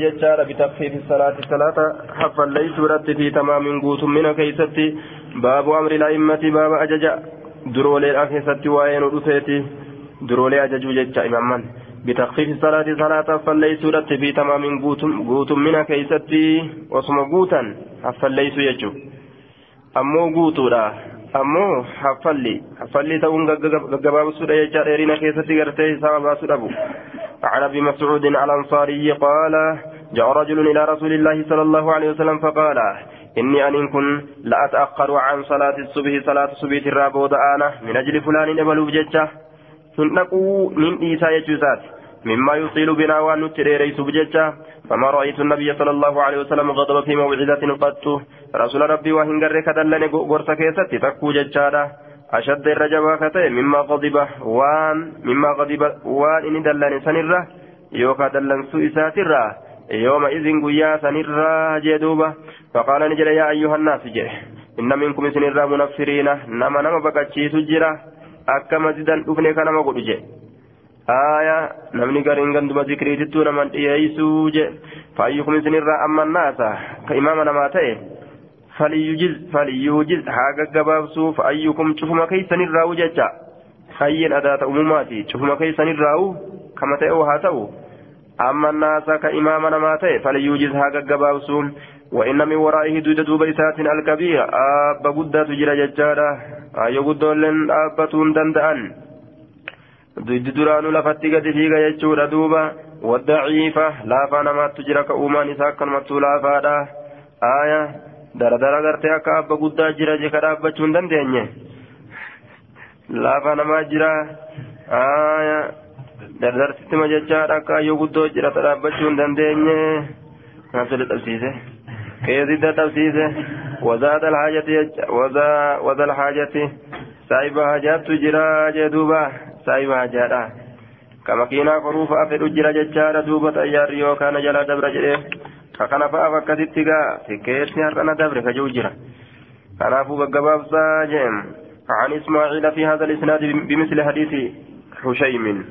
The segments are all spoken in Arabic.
jechaadha bitakfiifi salaati. Salaata haffalleeysuudhatti fi tamaamin guutummina keeysatti baabu amri la'immati baaba ajaja. Durooleedha keessatti waa'ee nu dhufeeti. Duroolee ajajuu jecha imamman bitakfiifi salaati salaata haffalleeysuudhatti fi tamaamin guutummina keeysatti osuma guutan haffalleeysu jechu. Ammoo guutuudha. Ammoo haffalli haffalli ta'uun gaggabaabsuudha jecha dheerina keessatti gartee hisaaba baasuu dhabu عن أبي مسعود الأنصاري قال جاء رجل إلى رسول الله صلى الله عليه وسلم فقال إني أن كن لاتاخر عن صلاة الصبح صلاة الصبح الرابود أنا من أجل فلان ابلو بججه هنقوا من عيسى يجوزات مما يطيل بنا وأن نتريريس فما رأيت النبي صلى الله عليه وسلم غضب في موعظه قط. رسول ربي وهن غرك دلني غرسه كيستي تكو ججادة. أشد الرجبة كتئ مما غضب وان مما غضب وان إني دلني سنرة. يوكا دلن سوء يوم إذن قيا سنرة جدوبة. فقال نجل يا أيها الناس جه إن منكم سنرة منفرين نما نما بكتشي سجرة. أكما زدن أفني كنما قد جه آية نمني قرين قندما ذكري تتو نمن إيسو جه فأيكم سنرة أما الناس؟ كإمام نما تئ فليوجز فليوجز حاجة جبابسو فأيكم شوفما كيسن الراو ججا خيين أداة أموماتي شوفما كيسن الراو كما تأو هاتو أما الناس كإمامنا ماتي فليوجز حاجة جبابسو وإن من ورائه دود دوبيسات الكبير أب قدة تجرى ججارة أي قدة لن أبتون دندأن دود دران لفتي قد فيك يجور دوبا والضعيفة لا فانا تجرى كأومان ساكن متو لا فادا آية daradara gartee akka abba guddaa jira jeka dhaabbachuu hin dandeenye laafa namaa jira aya dardarsittima jechaadha akka ayyoo guddoo jira ta dhaabbachuu hin dandeenye naafsa dadhabsiise keesi dadhabsiise wazaada alhaajati waza alhaajati saahiba hajaattu jira jee duuba saahiba hajaadha ka makiinaa koruufa fedhu jira jechaadha duuba xayyaarri yookaan jalaa dabra jedhee kakana fa'aaf akkasitti gaa tikeetni har'ana dabre kajuu jira kanaafuu gaggabaabsaa jeem عن إسماعيل في هذا الإسناد بمثل حديث حشيم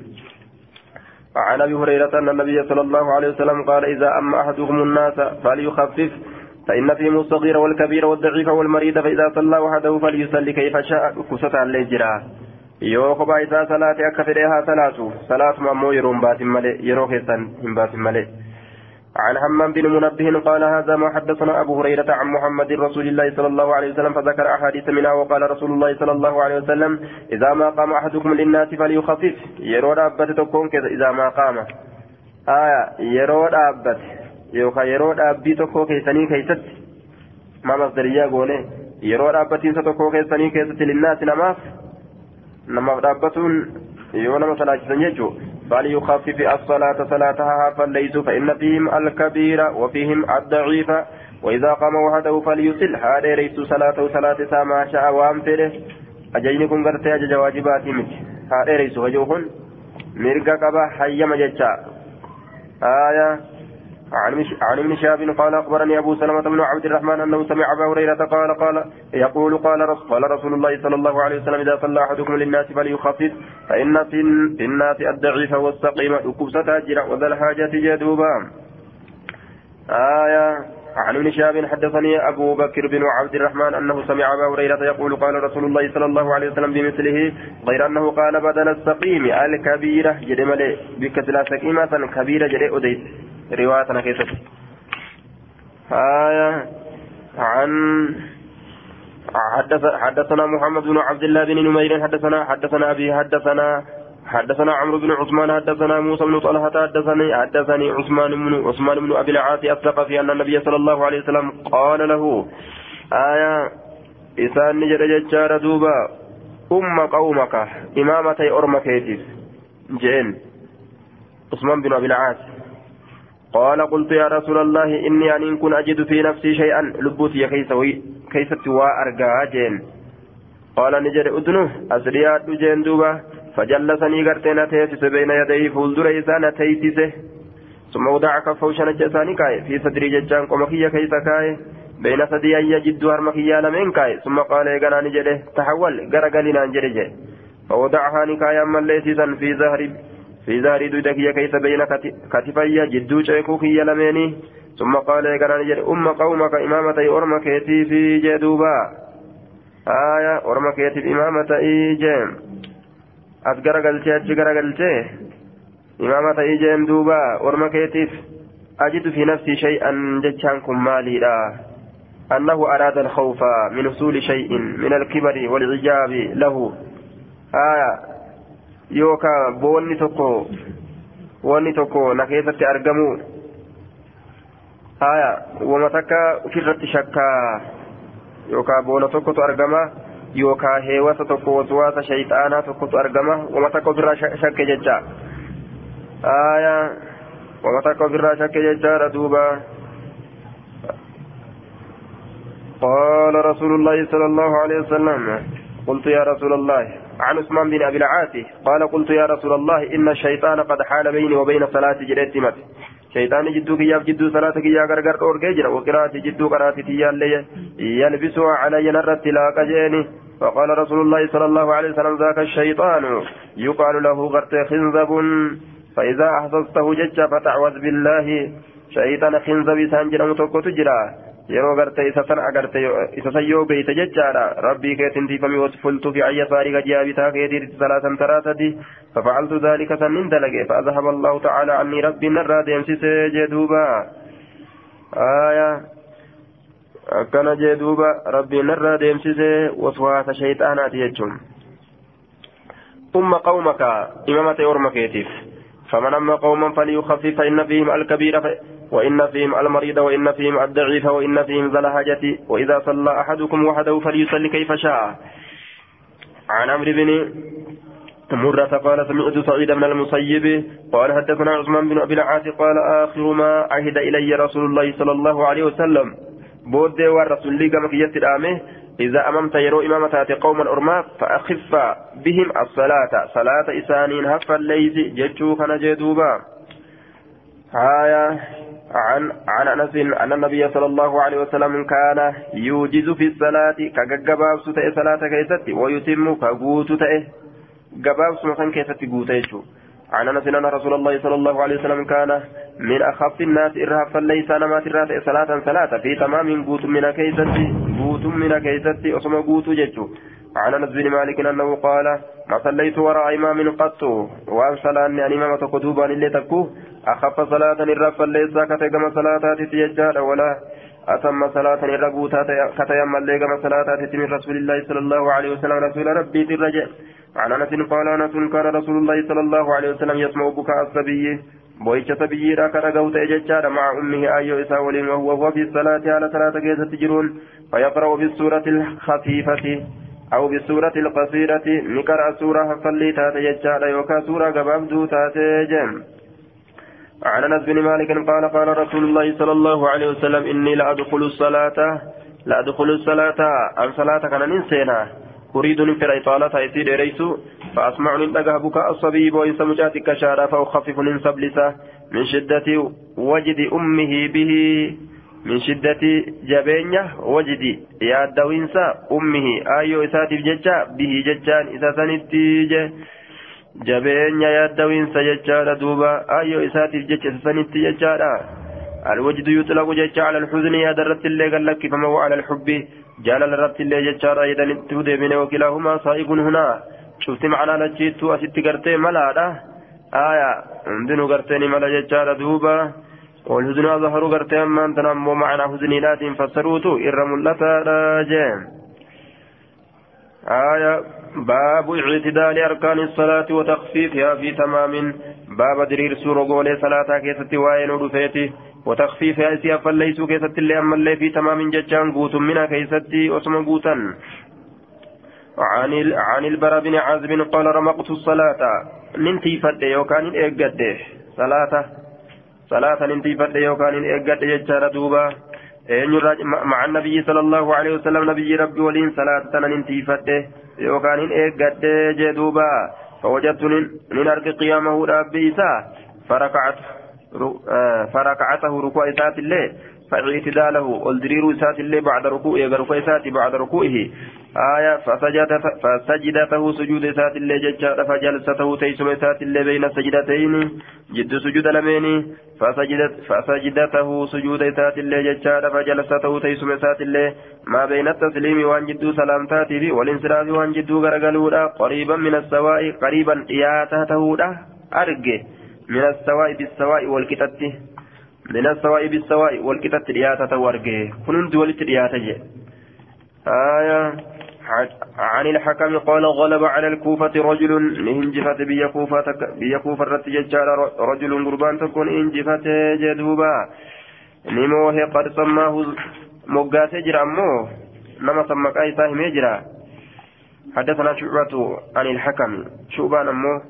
عن أبي هريرة أن النبي صلى الله عليه وسلم قال إذا أما أحدكم الناس فليخفف فإن فيهم الصغير والكبير والضعيف والمريض فإذا صلى وحده فليصلي كيف شاء kophaa isaa salaate akka fedheehaa salaatu salaatuma ammoo yeroon baatin malee yeroo keessan hin baatin malee عن حمام بن منبه قال هذا ما حدثنا أبو هريرة عن محمد رسول الله صلى الله عليه وسلم فذكر أحاديث منها وقال رسول الله صلى الله عليه وسلم إذا ما قام أحدكم للناس فليخفف. يرود أبت تكون كذا إذا ما قام. آية يرود أبت يوكا يرود أبي تكون كيسني كيست. ما مصدرية قولي يرود أبتين ستكون كيسني كيست للناس نماف. نماف أبتون يونا مثلا جسنججو فليخفف الصلاة صلاتها فليسوا فإن فيهم الكبير وفيهم الضعيف. وإذا قام وحده فليصل. هذا ليس صلاته صلاة ما شاء وأمثله أجيني كن قرتي أجج واجباتي مت هذا ليس وجوهن مرقا قبا حيما ججا. آية عن ابن شهاب قال أخبرني أبو سلمة بن عبد الرحمن أنه سمع أبا هريرة قال قال يقول قال رسول, قال رسول الله صلى الله عليه وسلم إذا صلى أحدكم للناس فليخفف فإن في الناس الضعيف والسقيم ركوب ستاجر وذا الحاجة جدوبا. آية عن ابن شهاب حدثني أبو بكر بن عبد الرحمن أنه سمع أبا هريرة يقول قال رسول الله صلى الله عليه وسلم بمثله غير أنه قال بدل السقيم الكبيرة جدمل بكتلا سقيمه كبيرة جدي أديت. رواية كيست آية عن حدثنا محمد بن عبد الله بن نمير حدثنا حدثنا أبي حدثنا حدثنا عمرو بن عثمان حدثنا موسى بن طلحة حدثني حدثني عثمان بن عثمان بن أبي العاص الثقفي أن النبي صلى الله عليه وسلم قال له آية إسان نجد ججار دوبا أم قومك إمامتي أرمكيتس جين عثمان بن أبي العاص. قال قلت يا رسول الله إني أن كن أجد في نفسي شيئا لبوتي كيس كيست وأرجع جين. قال نجد أدنه أسريات جين دوبا فجلسني قرتين تيسس بين يديه فولدر إسان تيسسه ثم وضع كفه شنجساني كاي في صدري ججان قمخية كيس كاي. بين ثدي أي جد هرمخية لمن كاي. ثم قال إيقنا نجده تحول قرقلنا نجده فوضعها نكايا من ليسسا في ظهر في زاري دودا كيس بين كتفي جدو شيكو كي لميني ثم قال يا نجد أم قومك إمامة أرمى كيتي في جدوبا. آية أرمى كيتي إمامة إيجيم أسقر قلتي أجقر قلتي. إمامة إيجيم دوبا أرمى كيتي أجد في نفسي شيئا جتشانكم مالي لا أنه أراد الخوف من وصول شيء من الكبر والعجاب له. آية يوكا بوني توكو wanni tokko na keessatti argamu haya wama takka ofirratti shakkaa yookaan boona tokkotu argama yookaan heewasa tokko waswaasa shayxaanaa tokkotu argama wama takka ofirraa shakke jecha haya wama takka ofirraa shakke jechaadha duuba قال رسول الله صلى الله عليه وسلم قلت يا رسول الله عن عثمان بن أبي العاصي قال قلت يا رسول الله إن الشيطان قد حال بيني وبين صلاة جريت مت شيطان جدو كياف جدو صلاة كيا غرغر أور جرا وقراءة جدو قراءة تيال يلبسها علي نرت لا قجيني فقال رسول الله صلى الله عليه وسلم ذاك الشيطان يقال له غرت خنزب. فإذا أحسسته جج فتعوذ بالله. شيطان خنزب سانجر متوكو تجرا. Yeroo garte isa san agarte isa san yoo beeyte jechaadha. Rabbii keetiin tiifamii wasfultu fi ayya saarii gajiyaa bitaa keetiitti salaasan taraa sadi. ففعلت ذلك سنين دلقي فأذهب الله تعالى عني ربي نرى ديمسي جدوبا آية أكن جدوبا ربي نرى ديمسي وسواس شيطانات يجون ثم قومك إمامة أورمكيتيف فمن أما قوما فليخفف فإن فيهم الكبير وإن فيهم المريض وإن فيهم الضعيف وإن فيهم ذا الحاجة وإذا صلى أحدكم وحده فليصلي كيف شاء. عن عمرو بن مرة قال سمعت سعيد بن المسيب قال حدثنا عثمان بن أبي العاص قال آخر ما عهد إلي رسول الله صلى الله عليه وسلم. بود والرسول لي كما كيت إذا أممت يرو إمامة قوما أرما فأخف بهم الصلاة. صلاة إسانين هفا الليل جتشو كان آية عن عن أنس أن النبي صلى الله عليه وسلم كان يوجز في الصلاة كجباب سوتة صلاة كيستي ويتم كغوت تئ جباب سوتة كيستي غوت عن أنس أن رسول الله صلى الله عليه وسلم كان من أخف الناس ارهافا ليس نما ترات صلاة صلاة في تمام غوت من كيستي غوت من كيستي اسم غوت جچو عن أنس بن مالك أنه قال ما صليت وراء إمام قط وان صلاني يعني إمام تكتوبا اللي تكو أخف صلاة الرف ليس كتجم صلاتات تيجار ولا أتم صلاة الرقوتا كتيم اللي كما صلاة من رسول الله صلى الله عليه وسلم رسول ربي الرجع عن أنس قال أنس كان رسول الله صلى الله عليه وسلم يسمع بكاء الصبي. بويش صبي راك رقوت إججار مع أمه أيو إسا وهو هو في الصلاة على صلاة كيسة تجرون فيقرأ بالسورة الخفيفة أو بالسورة القصيرة. نقرأ سورة فلي تاتي يجعل يوكا سورة قبابدو تاتي جم. عن أنس بن مالك قال قال رسول الله صلى الله عليه وسلم إني لأدخل الصلاة لأدخل الصلاة. عن صلاة كان ننسينا أريد نفر إطالة يسير ريسو فأسمع لنتقى بكاء الصبي وإنس مجاتك شارا فأخفف ننسب من شدة وجد أمه به من شدة جبينة وجدي يا دوينسا أمه. آيو إساتف ججا به ججان إذا سنتي جبينة يا دوينسا ججا دوبا آيو إساتف ججا سنتي ججا الوجد يطلق ججا على الحزن يا درت اللي قال لك فما هو على الحب جال الرت اللي ججا إذا تودي من وكلاهما صائب هنا شفت معنا لجيت أسيت قرتي ملا آية عندنا قرتني ملا ججا دوبا والهزن أظهر قرتي أما أنت نمو معنى هزني لا فسروتو إر ملتا راجين آية باب اعتدال أركان الصلاة وتخفيفها في تمام باب درير سورة قولي صلاة كيست وين ودفيتي وتخفيفها سيا فليسوا كيست اللي أما اللي في تمام ججان قوت منها كيست أسم قوتا عن عن البراء بن عازب قال رمقت الصلاة ننتي فد يوكان إيقاد صلاة صلاة انتي فد يوكان إيقاد يجار دوبا مع النبي صلى الله عليه وسلم نبي ربي ولين صلاة انتي فد يوكان إيقاد جدوبا فوجدت من أرك قيامه ربي فركعت فركعته ركوع إسات الله فاعتداله. الدرير إسات الله بعد ركوعه ركوع إسات بعد ركوعه. آية فسجد فسجدته سجود إسات الله ججار فجلسته تيسم إسات الله بين السجدتين. جد سجود لمين؟ فسجدت فسجدته سجود إسات الله ججار فجلسته تيسم إسات الله ما بين التسليم وان جد سلامتاته والانصراف وان جد غرغلودا. قريبا من السواء قريبا إياته أرجه. من السواء بالسواء والكتت. من السواء بالسواء والكتت رياته وارجه كنت ولت رياته آية عن الحكم قال غلب على الكوفة رجل انجفت بيا كوفة بيا كوفة رتججال رجل قربان تكون انجفت جدوبا نموه قد سماه مقاسي جرى أمه نما سمك أي ساهم يجرى حدثنا شعبة عن الحكم شعبان أمه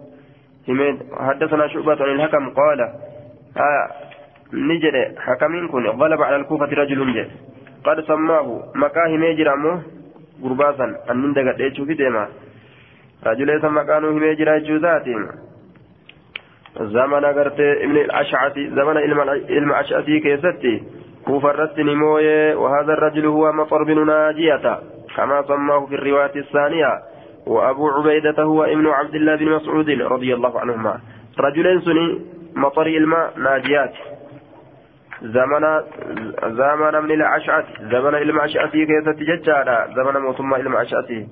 حدثنا شعبة عن الحكم قال آه نجد حكمين كن غلب على الكوفة رجل جد قد سماه مكاه ميجر أمه غرباسا أنن دقت إيشو في ديما رجل يسمى كانوا ميجر ذاتهم زمن قرت ابن الأشعثي زمن علم أشعثي كيستي كوفة رتني مويه وهذا الرجل هو مطر بن ناجية كما سماه في الرواية الثانية وأبو عبيدة هو ابن عبد الله بن مسعود رضي الله عنهما رجلين سني مطر الماء ناجيات زمن زمن من الأشعث زمن المأشعثي كيف تججالا زمن موتما المأشعثي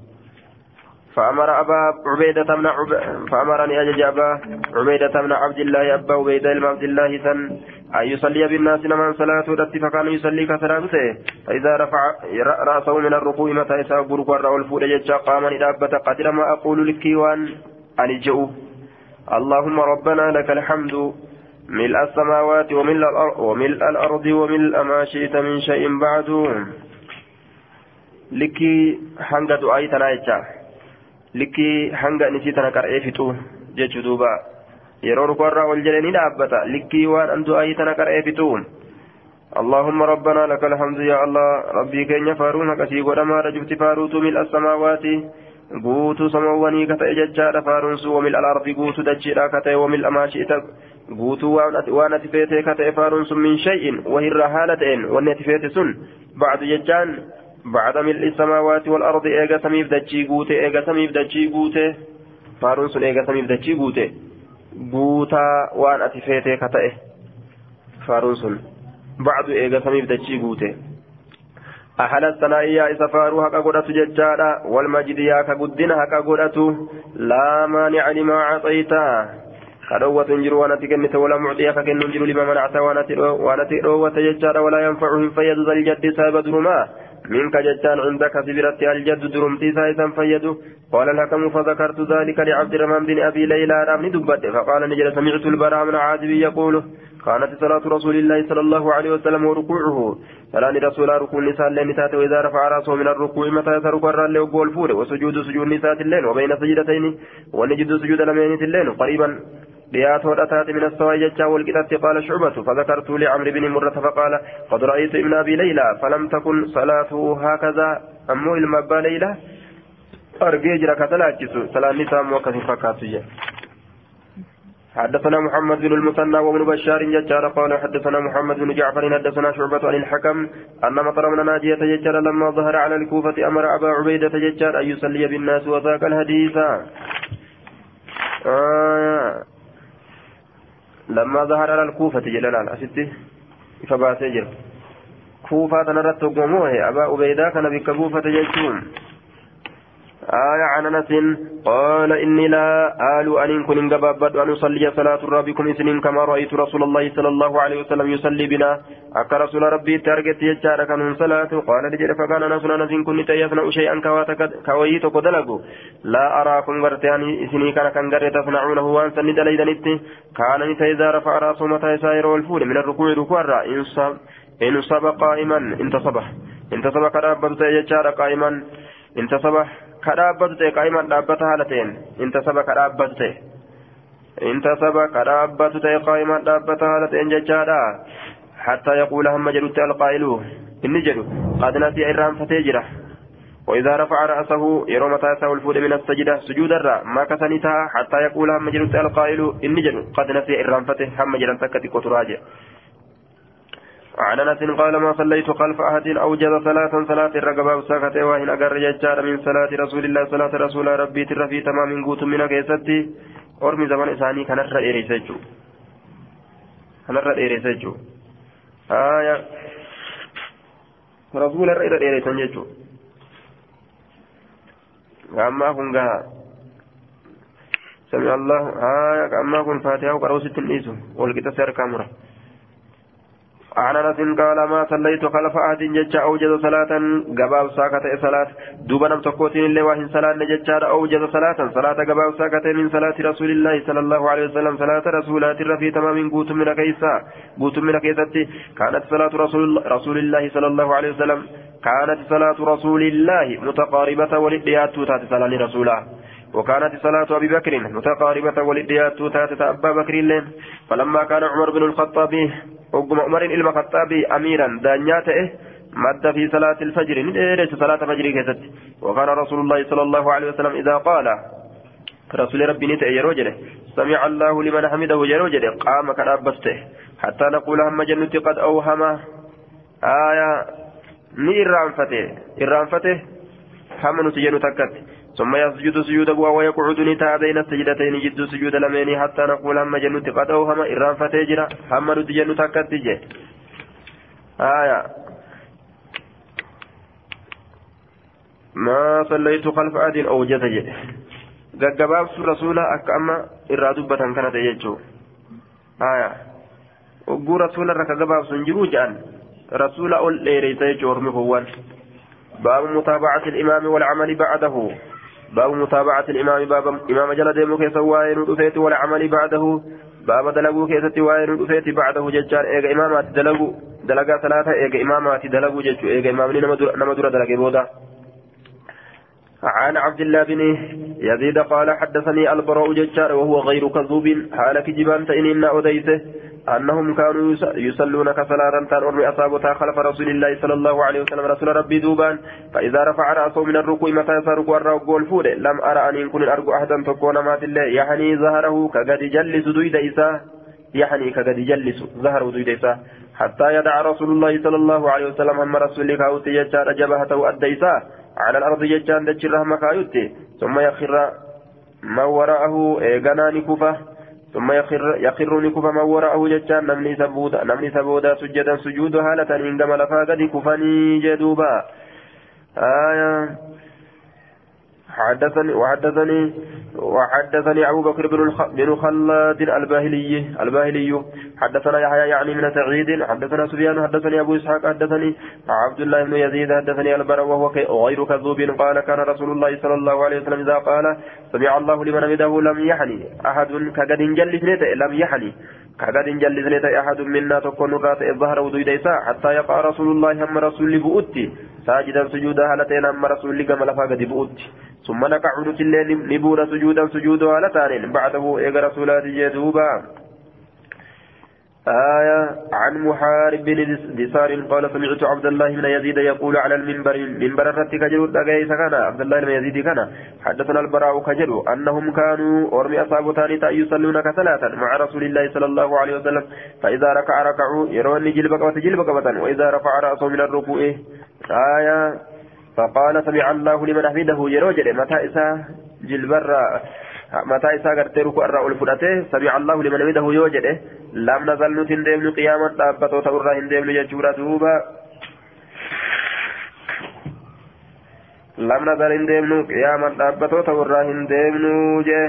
فأمر أبا عبيدة بن عب... فأمرني أجج أبا عبيدة بن عبد الله أبا عبيدة بن عبد الله سن أن يصلي بالناس من صلاة رتي فكان يصلي كسلامته فإذا رفع رأسه من الركوع متى يساب بركوع والفود ججا قام إدابة قدر ما أقول لك وأن أنجئ اللهم ربنا لك الحمد ملء السماوات وملء الأرض وملء الأرض وملء ما شئت من شيء بعد لكي حنق دعاء تنايجا لكي حنق نسيتنا كرئي فتو جيش دوبا ol jedhe ni dhaabbata likkii waan an du'aayii tana qar'ee fixuun اللهم ربنا لك الحمد يا الله ربي كين فارون كسي ودما رجبت فاروت ملء السماوات ka ta'e jechaadha faaruunsu wamil alardi guutuu dachiidha ka ta'e wamil amaa shi'ita guutuu waan ati feetee ka ta'e faaruunsu min shay'in wahirra haala ta'een wanni ati feete sun bacdu jechaan bacda mil'i samaawaati wal ardi eega samiif dachii guute eega samiif dachii guute faaruun sun eega samiif dachii guute guutaa waan ati feetee ka ta'e faaruun sun bacdu eega samiif dachii guute أهل الثنائية إذا فاروا هكا قدرت ججارا والمجد يا كقدين هكا قدرت لا مانع لما أعطيتا خلوة جرو وأنا تكنت ولا معطية فكن جرو لما منعت وأنا تئرو وتججارا ولا ينفعهم فيد ذا الجد ساب درما منك ججان عندك سبرت الجد درمتي سايسا فيد قال الحكم فذكرت ذلك لعبد الرحمن بن أبي ليلى رامني دبت فقال نجل سمعت البراء من عازب يقول كانت صلاة رسول الله صلى الله عليه وسلم وركوعه فلان رسول ركوع النساء الليل وإذا رفع رأسه من الركوع متى يترك الرال وقول فور وسجود سجود نساء الليل وبين سجدتين ونجد سجود لمين الليل قريبا بيات ودأتات من السواء ججا والكتاب قال شعبة فذكرت لعمرو بن مرة فقال قد رأيت ابن أبي ليلى فلم تكن صلاته هكذا أمو المبا ليلى أرجي جرى كتلاجس سلام نساء موكس فكاتية حدثنا محمد بن المثنى وابن بشار ججار قال حدثنا محمد بن جعفر حدثنا شعبة عن الحكم أن مطر من ناجية ججار لما ظهر على الكوفة أمر أبا عبيدة ججار أن يصلي بالناس وذاك الحديث آه لما ظهر على الكوفة جلال أسدي فباسجر كوفة نرت أبا عبيدة كان بك كوفة ججون آية عن أنس قال إني لا آل أن كن قبابد أن أصلي صلاة ربكم سنين كما رأيت رسول الله صلى الله عليه وسلم يصلي بنا. أكا رسول ربي تارجت يجار كان صلاة. قال لجل فكان أنس أنس كن يصنع شيئا كويت قدلقوا لا أراكم غرتيان سني كان كان غرت تصنعونه وأن سند ليدنت كان إذا رفع رأسه متى يسائر والفول من الركوع ركوع إن صب قائما. انتصب انتصب كرابة يجار قائما. انتصب ka dhaabbatu ta'e qaa'imaan dhaabbata haala ta'een. Inta saba ka dhaabbatu ta'e inta saba ka dhaabbatu ta'e qaa'imaan dhaabbata haala ta'een jechaadha. حتى يقول هم جلوت القائل إني جلو قد نسي إرام فتجرة وإذا رفع رأسه يرى متى يساو الفود من السجدة سجود الرا ما كسنتها حتى يقول هم جلس القائل إني جل قد نسي إرانفته هم جلس سكت قطراجه عن انس قال ما صليت خلف احد اوجد صلاه صلاه الرقبه وساكت وهن اقر ججار من صلاه رسول الله صلاه رسول ربي تر في تمام قوت من كيستي ormi zaman isaanii kanarra dheeressa jechuudha kanarra dheeressa jechuudha haaya rasuularra irra dheeressan jechuudha ammaa kun gaha sami allah haaya ammaa kun faatihaa qaroo sitti hin dhiisu عن انس قال ما صليت خلف أحد ججا اوجد صلاة. قباب ساكت صلاة. دوبا نم تقوتين اللي واهن صلاة نججا اوجد صلاة. صلاة قباب ساكت من صلاة رسول الله صلى الله عليه وسلم. صلاة رسولات في تمام قوت من كيسا قوت من كيستي. كانت صلاة رسول, رسول الله صلى الله عليه وسلم. كانت صلاة رسول الله متقاربة ولديات تات صلاة رسوله وكانت صلاة أبي بكر متقاربة ولديات تات أبا بكر لين فلما كان عمر بن الخطاب وقم عمر إلما خطابي أميرا دانياته مد في صلاة الفجر. نديرت صلاة الفجر كيست. وكان رسول الله صلى الله عليه وسلم إذا قال رسول ربي نتأ يروجله سمع الله لمن حمده يروجله قام كرابسته حتى نقول هم جنة قد أوهم. آية ni irraanfate irraanfate hamma nuti jennu takkatti ثم يسجد سجودا ويقعد نتا بين السجدتين جد سجود لمين حتى نقول هم جنة قد أوهم إرام فتجرا هم نتي جنة تكتج آية ما صليت خلف أحد أو جتج gaggabaabsu rasuula akka amma irraa dubbatan kana ta'e jechuu haya ogguu rasuula irra ka gabaabsu hin jiruu jedhan rasuula ol dheereysa jechuu ormi kuwwan baabu mutaabacati alimaami walcamali bacdahu باب متابعة الإمام باب إمام جل ديمو كيس وائل رفيت والعمل بعده. باب دلقو كيس وائل رفيت بعده ججار إيغا إمامات دلقو دلقا ثلاثة إيغا إمامات دلقو ججو إيغا إمام نمدر دلقي بودا. عن عبد الله بن يزيد قال حدثني البراء ججار وهو غير كذوب. حال كجبان تئنين أوديته. أنهم كانوا يصلون كصلاة أرمي أصابتها خلف رسول الله صلى الله عليه وسلم. رسول ربي دوبان فإذا رفع رأسه من الركوع متى ركوع الركوع فوده؟ لم أرى أن يكون أرجو أحدا تكون مات الله. يعني ظهره كقد جلس دويد إساه يعني كقد جلس ظهره دويد إساه حتى يدع رسول الله صلى الله عليه وسلم هم رسول كاوتي يجار جبهته أدى إساه على الأرض يجان دجره مكايوتي ثم يخر ما وراءه إيغانا نكفه ثم يخر يخر نكف من وراءه جتان نمني سبودا نمني سبودا سجدا سجود هالة إن جمل فاقد كفني جدوبا. آية حدثني وحدثني وحدثني أبو بكر بن خلاد الباهلي الباهلي. حدثنا يحيى يعني من سعيد. حدثنا سفيان. حدثني أبو إسحاق. حدثني عبد الله بن يزيد. حدثني البر وهو غير كذوب. قال كان رسول الله صلى الله عليه وسلم إذا قال سمع الله لمن حمده لم يحني أحد كقد جلس لم يحني كقد جلس أحد منا تكون رات الظهر وديديسا حتى يقع رسول الله هم رسول بؤتي. ساجدا سجودا هلتين هم رسول كما لفا قد بؤتي ثم نقعد الليل نبور سجودا سجودا هلتان بعده إيق رسولات جدوبا آية عن محارب بن دسار قال سمعت عبد الله بن يزيد يقول على المنبر منبر الرتي كجلو دقيس كان عبد الله بن يزيد كان. حدثنا البراء كجلو أنهم كانوا أرمي أصحاب ثانية يصلون كثلاثا مع رسول الله صلى الله عليه وسلم. فإذا ركع ركعوا يرون جلبك وتجلبك وإذا رفع رأسه من الركوع آية؟ فقال سمع الله لمن حمده يروجل متى إسا؟ جلبر mataa isaa gartee ruku irraa ol fudhatee sabiica allahu liman hamidahu yoo jedhe lam nazal nuti hin deemnu qiyaaman dhaabbatoo ta'u irraa hin deemnu jechuudha duuba lam nazal hin deemnu qiyaaman dhaabbatoo ta'u irraa hin deemnu jee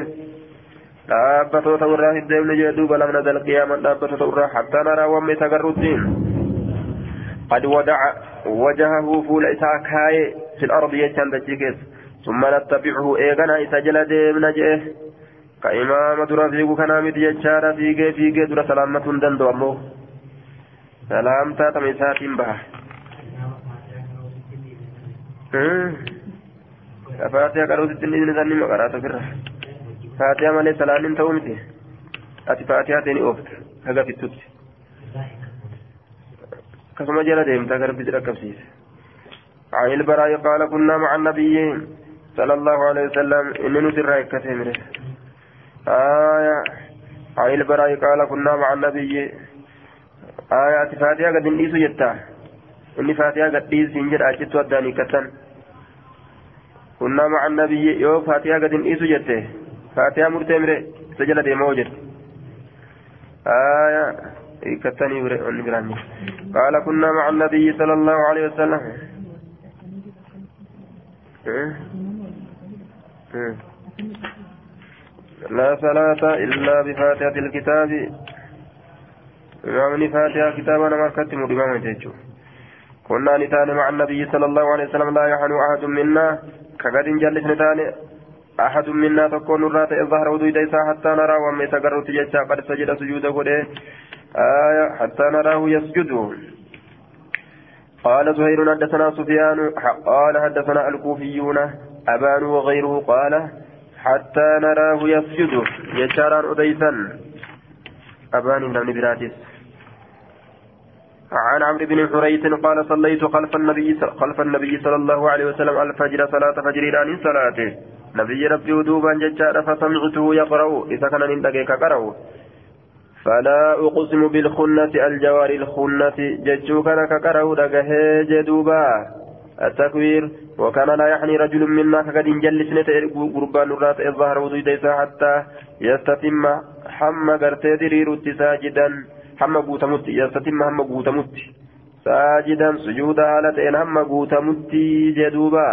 dhaabbatoo ta'u irraa hin deemnu jee duuba lam nazal qiyaaman dhaabbatoo ta'u irraa hattaa naraa wamme isa garruttiin قد ودع وجهه فول إساء كاي في الأرض يجان دجي ثم نتبعه إيغانا إذا جل ديمنا جئه كإمام درا فيقو كنا مد يجارة فيقه فيقه درا سلامة دندو أمو سلامتا تميسات بها فاتحة قالوا ستنين نزاني مقرات فرة فاتحة مالي سلامين تومتي أتي فاتحة تيني أوفت هذا في التوت كما جل ديمتا قرب بزرق كبسيس عن البراء قال كنا مع النبي صلى الله عليه وسلم إني نسر كثير آية عن البراء قال كنا مع النبي. آية فاتحة قد نيسو جتا. إني فاتحة قد نيسو إنجر أجت وداني كتن. كنا مع النبي. يو فاتحة قد نيسو جتا. فاتحة مرتمرة سجل ديما وجد آية كتني براني. قال كنا مع النبي صلى الله عليه وسلم؟ إيه؟ لا صلاة إلا بفاتحة الكتاب. إمامني فاتحة كتابنا ما كتم بإمام جيجو كنا نتان مع النبي صلى الله عليه وسلم. لا يحن أحد منا. كقد جلس نتان أحد منا تكون الرات الظهر ودوي حتى نرى وما يتقرر تجيشا قد سجد سجوده آية حتى نراه يسجد. قال زهير حدثنا سفيان. قال حدثنا الكوفيون. أبان وغيره قال حتى نراه يسجد يشاران أديسا أبان بن براتس عن عمرو بن حريث قال صليت خلف النبي خلف النبي صلى الله عليه وسلم الفجر صلاة فجر عن صلاته نبي ربي ودوبا ججار فسمعته يقرأ. إذا كان من قرأ. فلا أقسم بالخنة الجوار الخنة. جتشو كان ككره دقه جدوبا. التكوير وكان لا يحني رجل منا فقد انجلس قربان الرات الظهر وزيديسا حتى يستتم حم قرتي درير ساجدا حم قوتمت يستتم حم قوتمت ساجدا سجودا هالتين حم قوتمت جدوبا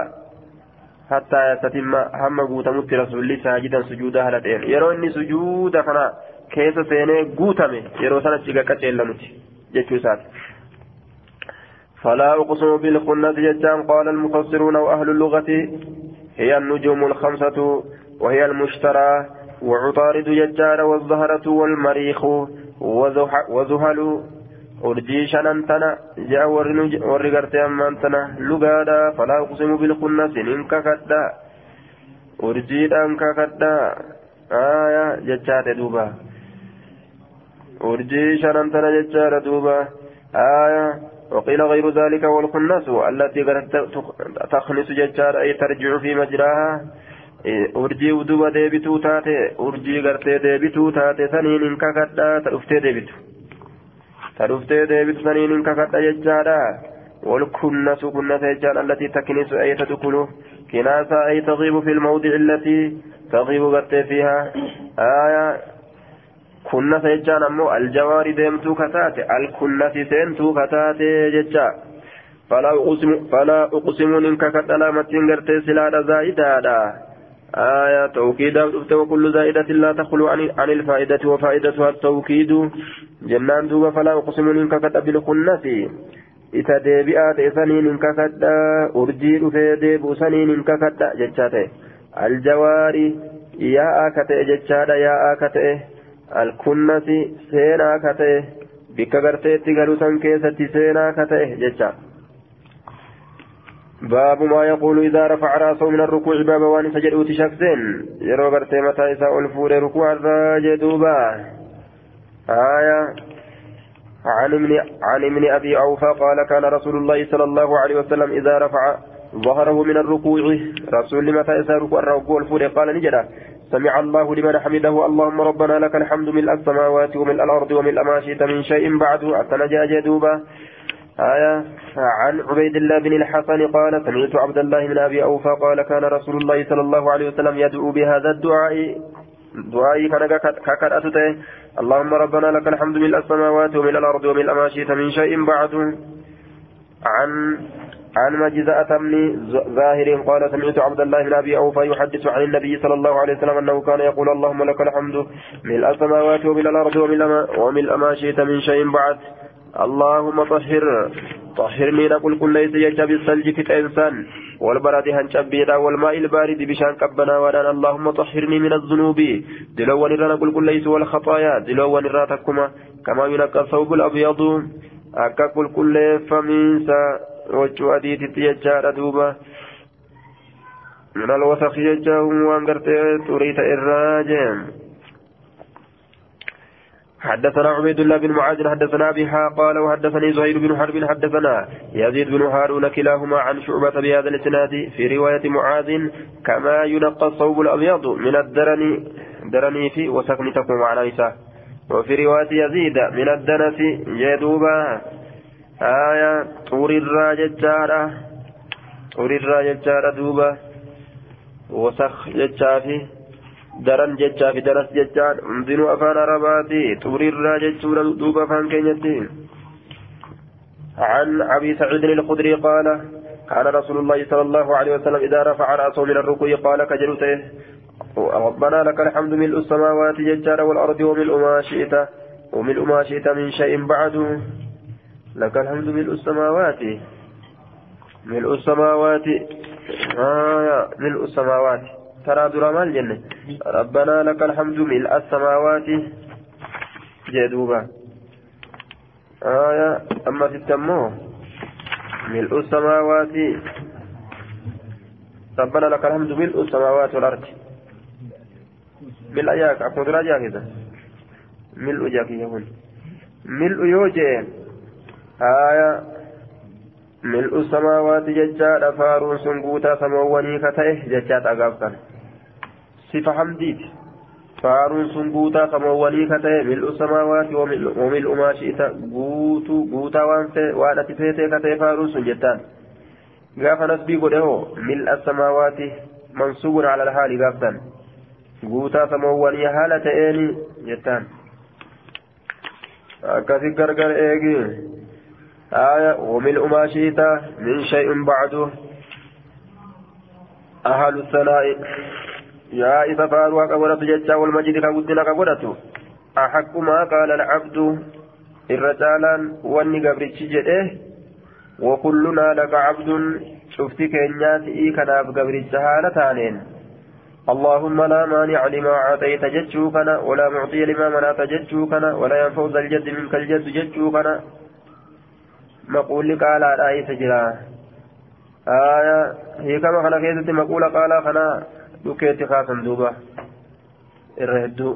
حتى يستتم حم قوتمت رسول الله ساجدا سجودا هالتين يروني سجودا فنا keessa seenee guutame yeroo sana ciga qaceellanuti jechuu isaati فلا أقسم بالخنة ججان قال المفسرون وأهل اللغة. هي النجوم الخمسة وهي المشترى وعطارد ججار والزهرة والمريخ وزهل. أرجي شننتنا جاء ورقرت أمانتنا. لقادا فلا أقسم بالخنة إنك كدا أرجي أنك كدا آية ججار دوبا. urjii shanantana jechaadha duuba آية وقيل غير ذلك والخنس التي تخنس ججار أي ترجع في مجراها deebituu taate urjii gartee deebituu taate saniin hin kakadha ta dhuftee deebitu ta dhuftee deebitu saniin hin kakadha jechaadha والكنس كنس جان التي تكنس أي تدخل كناسة أي تغيب في الموضع التي تغيب قد فيها آية kunnasa jechaan ammoo aljawaari deemtuu kataate alkunnasi seentuu kataate jecha. Falaa uqsimuun in kakadha laamattiin gartee silaadha zaa'idaadha. آية توكيدا وكل زائدة لا تخلو عن, الفائدة وفائدتها التوكيد جنان دوبا فلا أقسم إنك كتب بالخنة إذا ديبئات إسانين إنك كتب أرجيل في ديب سنين إنك كتب جتشاته الجواري يا آكته جتشاته يا آكته alkunnasi seenaa ka ta'e bikka garteetti galuu san keessatti seenaa ka ta'e jecha. باب ما يقول إذا رفع رأسه من الركوع باب وان سجد شخصين يرو غرتي متى إساء الفور ركوع الراجدوبا آية عن ابن عن ابن أبي أوفى قال كان رسول الله صلى الله عليه وسلم إذا رفع ظهره من الركوع رسول متى إساء ركوع الركوع الفور قال نجدا سمع الله لمن حمده. اللهم ربنا لك الحمد ملء السماوات وملء الأرض وملء ما شئت من شيء بعد. أتنجى جدوبا آية. عن عبيد الله بن الحسن قال سمعت عبد الله بن أبي أوفى قال كان رسول الله صلى الله عليه وسلم يدعو بهذا الدعاء. دعائي كان كاكر أتته اللهم ربنا لك الحمد ملء السماوات وملء الأرض وملء ما شئت من شيء بعد. عن عن مجزأة بن ظاهر قال سمعت عبد الله بن أبي أوفى يحدث عن النبي صلى الله عليه وسلم أنه كان يقول اللهم لك الحمد ملء السماوات وملء الأرض وملء ما شئت من شيء بعد. اللهم طهر. طهرني نقول كل ليس يجب بالثلج في الإنسان. والبرد هنشبيدا والماء البارد بشان كبنا ودان. اللهم طهرني من الذنوب. دلو نرى كل ليس والخطايا. دلو نرى كما ينقى الثوب الأبيض. أكا كل كل duuba. Min alwasaqi jecha waan gartee xurii ta'e irraa jeen حدثنا عبيد الله بن معاذ حدثنا بها قال وحدثني زهير بن حرب حدثنا يزيد بن هارون كلاهما عن شعبة بهذا الاسناد في رواية معاذ كما ينقى الصوب الأبيض من الدرن درني في وسكن تكون على وفي رواية يزيد من الدنس جدوبا آية طور الراججارة طور الراججارة دوبا وسخ ججافي jechaa fi daras jechaan. Hundinuu afaan arabaati xuriirraa jechuudha duuba afaan keenyatti. عن أبي سعيد الخدري قال كان رسول الله صلى الله عليه وسلم إذا رفع رأسه من الركوع قال كجلته ربنا لك الحمد ملء السماوات ججار والأرض وملء ما شئت وملء ما شئت من شيء بعد لك الحمد ملء السماوات. ملء السماوات. آه ملء السماوات. ترى درا مال جنة. ربنا لك الحمد ملء السماوات. جدوبا آية أما في التمو. ملء السماوات. ربنا لك الحمد ملء السماوات والأرض. ملء ياك. أكون درا جاكدا ملء جاكي يقول ملء يوجي آية ملء السماوات ججاد فارون سنبوتا سمواني كتئه ججاد أقابتن صفة حمديت. فارون سنبوتا سمواني كتئه ملء السماوات وملء ما شئت. بوتو بوتا وانسي وأنا تفيتي كتئه فارون سنجتان. nasbii godhe hoo mil'a samaawaati mansuubun ala alhaali gaaftan guutaa samoowwanii haala ta'eeni jettaan akkasi gargar eegi آية وملء ما شئت من شيء بعده أهل الثناء. يا إذا فاروا كبرت جتا والمجد كبدنا كبرت أحق ما قال العبد الرجالا واني قبرتش جده. وكلنا لك عبد شفتك الناس إي كناف قبرتش هالتانين اللهم لا مانع لما أعطيت جتشوكنا ولا معطي لما منعت جتشوكنا ولا ينفع ذا الجد منك الجد جتشوكنا. مقول قال رأيت جرا آية هي كما خنا كيست مقول قال خنا دكيت خاصا دوبا الرهدو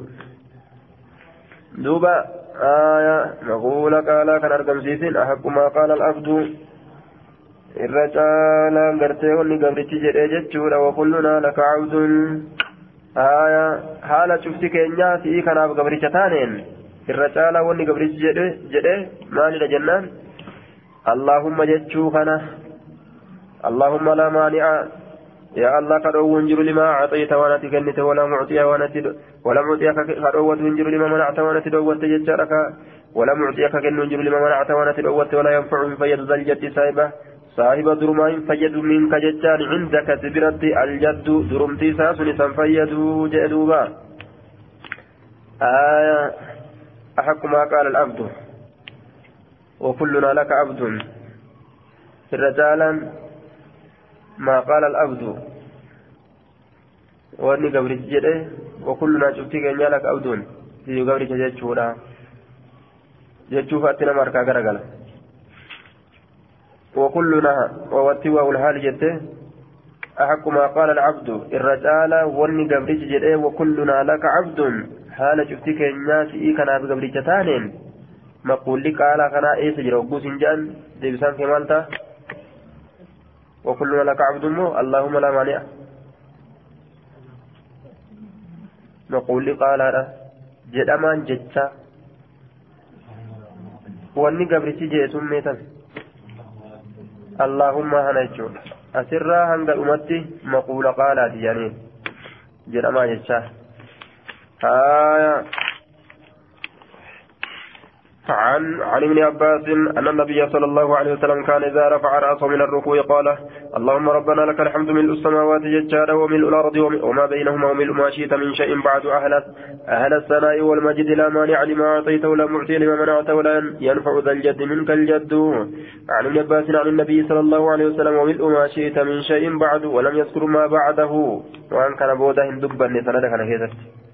دوبا آية مقول قال كان أرقم سيسين أحق ما قال العبد irra caalaan gartee wanni gabrichi jedhee jechuudha wakullunaa laka cabdun haya haala cufti keenyaa si'ii kanaaf gabricha taaneen irra caalaa wanni gabrichi jedhe maalidha jennaan اللهم جتشو خنا اللهم لا مانع يا الله كدو ونجر لما أعطيت وأنا تكنت ولا معطي وأنا ولا معطي كدو ونجر لما منعت وأنا تدوت جتشارك ولا معطي كدو ونجر لما منعت وأنا تدوت ولا ينفع فيد ذا الجد سايبة صاحب درما فيد منك جتان عندك سبرت الجد درمتي ساسن سنفيد جدوبا آية أحق ما قال العبد وكلنا لك عبد. رجالا ما قال العبد. وأني قبرت جده وكلنا شفتي كأن لك عبد. في قبرت جدشورا جدشو فاتنا ماركا غرغلا وكلنا ووتوا الحال جده. أحق ما قال العبد. الرجال وأني قبرت جده وكلنا لك عبد. حال شفتي كأن إيكنا بقبرت تانين مقولي قال كنا ايس جرى وقوس جان ديبسان كمالتا وكلنا لك عبد مو اللهم لا مانع مقولي قال jedhamaan jecha wanni gabrichi jee summeetan allahumma hana jechuudha asirraa hanga dhumatti maquula qaalaati jedhanii jedhamaa jecha haya عن عن ابن عباس أن النبي صلى الله عليه وسلم كان إذا رفع رأسه من الركوع قال اللهم ربنا لك الحمد ملء السماوات ججارا وملء الأرض وما بينهما وملء ما شئت من شيء بعد أهل أهل الثناء والمجد لا مانع لما أعطيت ولا معطي لما منعت ولا ينفع ذا الجد منك الجد. عن ابن عباس عن النبي صلى الله عليه وسلم وملء ما شئت من شيء بعد ولم يذكر ما بعده. وأن كان بوده دبا سندك أنا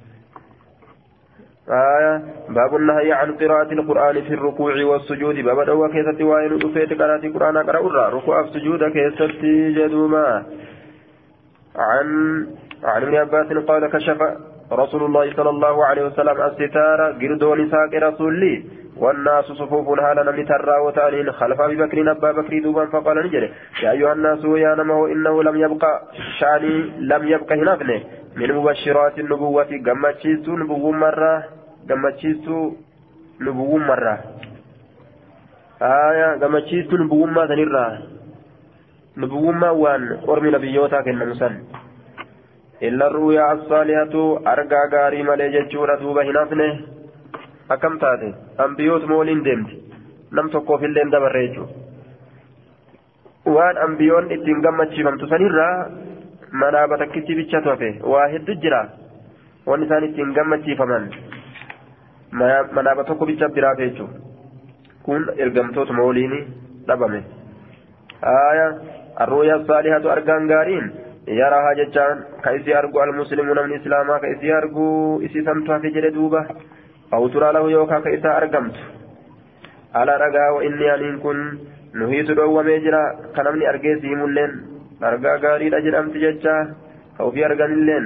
آية. باب النهي عن قراءة القرآن في الركوع والسجود. باب دوا كيست وائل أفيت قراءة القرآن قرأ ركوع السجود كيست جدوما. عن عن ابن عباس قال كشف رسول الله صلى الله عليه وسلم الستار قردون ساق رسولي. والناس صفوف هالا نمي ترى وتانين خلف أبي بكر ابا بكر دوبا فقال نجري. يا أيها الناس يا نمه إنه لم يبقى شأني لم يبقى هنافنه من مبشرات النبوة قمتشيست نبوة مرة. gammachiistuu lubuwummarraa aayaa gammachiistuu lubuwummaa sanirraa. Lubuwummaa waan ormi nabiyyootaa kennamu san. Illa ruuyaa assaalihatu argaa gaarii malee jechuudha duuba hin hafne. Akkam taate ambiyootuma waliin deemti nam tokkoofillee hin dabarre jechuudha. waan ambiyoon ittiin gammachiifamtu sanirraa manaa takkittii bichatu tofe waa hedduu jira. Waan isaan ittiin gammachiifaman. Manaaba tokko bicha biraaf jechuudha kun ergamtootuma waliin dhabame haaya arruuya saalihatu argaan gaariin yarahaa jechaan ka isii argu almuslimu namni islaamaa ka isii argu isii samtu hafe jedhe duuba ترى له يوكا كإسا أرقمت على رقا وإني أن كن نهيت دو ميجرا كنمني أرقيسي ملين أرقا قاري الأجر أمت ججا أو في أرقان اللين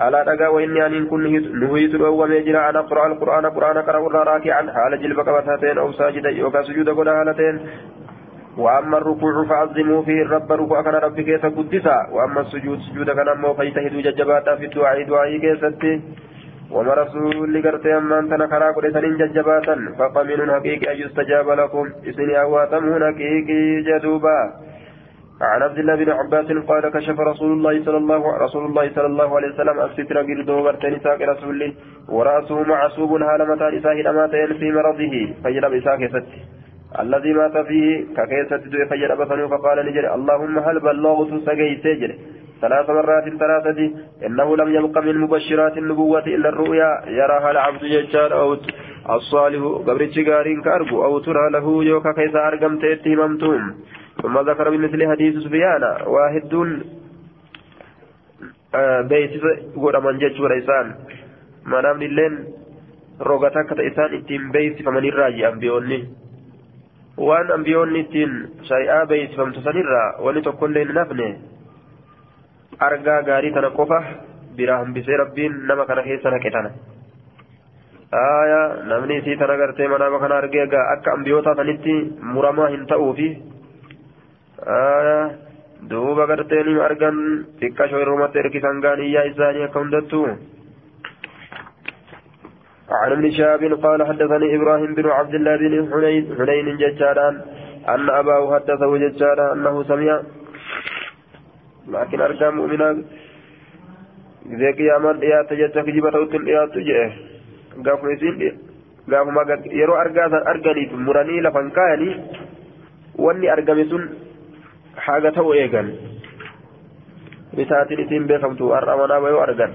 على رقا وإني أن كن نهيت دو ميجرا أن أقرأ القرآن قرآن قرأ راكعا حال جلبك وثاتين أو ساجدا يوكا سجود قد هالتين وأما الركوع فعظموا فيه الرب ركوع كان ربك يتقدسا وأما السجود سجود كان أمو فيتهدوا ججباتا في الدعاء دعائي كيستي وما رسول قرتي أما أنت نكرا قريتن ججباتا فقمن حقيقي أن يستجاب لكم إسني أواتمون حقيقي جدوبا عن عبد الله بن عباس قال كشف رسول الله صلى الله رسول الله صلى الله عليه وسلم الستر قردو غرتني ساق رسول ورأسه معصوب هالمتا إساه لماتين في مرضه فجرب إساه ست الذي مات فيه ككيسة دو فجرب فقال نجري اللهم هل بلغت سقي سجري ثلاث مرات ثلاثة إنه لم يبق من مبشرات النبوة إلا الرؤيا يراها العبد يجار أو الصالح قبر الشجارين كأرجو أو ترى له يوكا كيس أرقم تأتي ممتوم. ثم ذكر بمثل حديث سفيان واحد آه بيت من جج ورئيسان ما نام لين روغتا كتا إسان إتين بيت فمن الراجي أنبيوني waan ambiyoonni ittiin shari'aa beeksifamtu sanirraa wani tokkollee hin hafne argaa gaarii tana qofa biraa hambisee rabbiin nama kana keessa naqe tana aya namni isii tana gartee manaama kana argee egaa akka ambiyoota tanitti muramaa hin ta'uufi aya duuba gartee ni argan xiqqashoo irrumatti erkisan gaaniyyaa isaanii akka hundattu. عن ابن شهاب قال حدثني إبراهيم بن عبد الله بن حنين حنين ججاران ان اباه حدثه ججارا انه سمع لكن أرجع مؤمنا إذا قياما ديات جتا كجيبة توتن ديات جئه قاف نسين قاف ما يرو أرجع أرجعني مراني لفنكاني واني أرجع سن حاجة تو إيجان bitaatiin isin beekamtu har'a manaa bayoo argan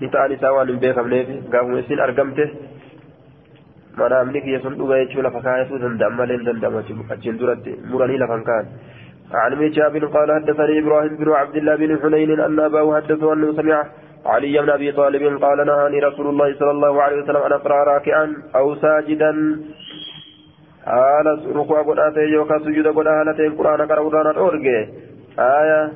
bitaan isaa waan hin beekamneef gaafuma isin argamte manaamni kiyya sun dhuga jechuu lafa kaayasuu danda'an malee hin danda'amu achiin duratti muranii lafan kaan عن مجاب قال حدثني إبراهيم بن عبد الله بن حنين ان اباه حدثه انه سمع علي بن ابي طالب قال نهاني رسول الله صلى الله عليه وسلم ان اقرا راكعا أو ساجدا حال ركوع قراتي يوكا سجود قراتي القران قرا قران آية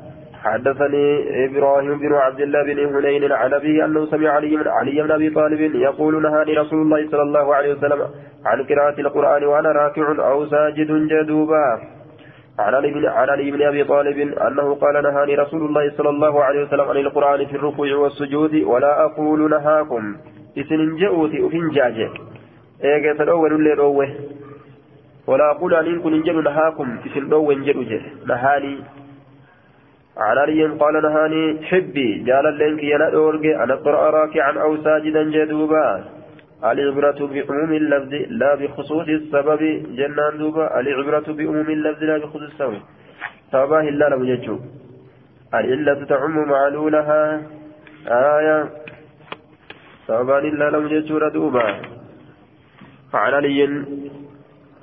حدثني إبراهيم بن عبد الله بن حنين عن ابيه انه سمع علي بن علي بن ابي طالب يقول نهاني رسول الله صلى الله عليه وسلم عن قراءة القرآن وأنا راكع أو ساجد جدوبا عن علي بن عن علي بن ابي طالب انه قال نهاني رسول الله صلى الله عليه وسلم عن القران في الركوع والسجود ولا أقول نهاكم اسن جئوتي افن جاجه ايغا تدو ولله دوه ولا أقول أن كن جن نهاكم اسن دو جدو نهاني عن علي قال نهاني حبي جال لنك ينا دورجي أنا اقرا راكعا أو ساجدا جدوبا العبرة بعموم اللفظ لا بخصوص السبب جنان دوبا. العبرة بعموم اللفظ لا بخصوص السبب. سببا إلا لم يجو. العلة تعم معلولها. آية. سببا إلا لم يجو دوبا عن علي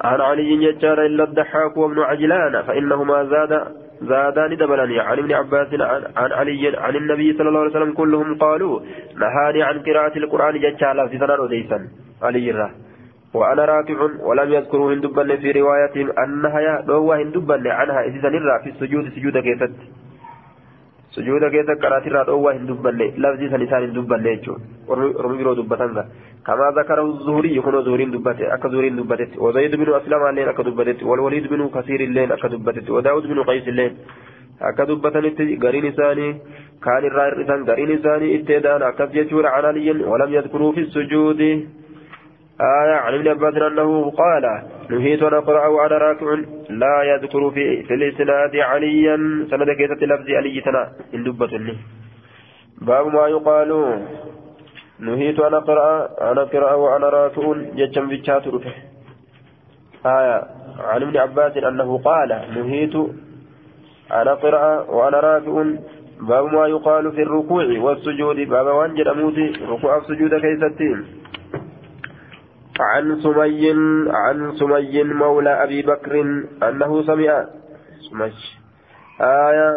عن علي يجار إلا الضحاك وابن عجلان فإنهما زاد زادان دبلني عن ابن عباس عن علي عن النبي صلى الله عليه وسلم كلهم قالوا نهاني عن قراءة القرآن جتشالا في سنة أديسا علي الره وأنا راكع ولم يذكروا هندبا في روايتهم أنها يا هندبا عنها إذا في السجود سجود كيفت. Sujuuda keessa qaraatirraa dhoowwaa hin dubbanne lafzi san isaan hin dubbanne jechuudha ormi biroo dubbatan ka kamaa zakara zuhurii kunoo zuhuriin dubbate akka zuhuriin dubbatetti wazayd binu aslamaa illeen akka dubbatetti walwaliid binu kasiir illeen akka dubbatetti wadaawud binu qays illeen akka dubbatanitti gariin isaanii kaan irraa hir'isan gariin isaanii itteedhaan akkas jechuudha can aliyyin walam yadkuruu fi sujuudi آية عن ابن عباس أنه نهيت أن أقرأ وأنا راكع لا يذكر في, في الإسناد عليا. سند كيسة لفظ علي تنا إن دبتني باب ما يقال. نهيت أن أقرأ أن أقرأ وأنا راكع جتشم في رفه آية. عن ابن عباس أنه قال نهيت أن أقرأ وأنا راكع. باب ما يقال في الركوع والسجود. باب وانجل أموتي ركوع السجود كيستين عن سمي عن سمي مولى أبي بكر أنه سمع سمي آية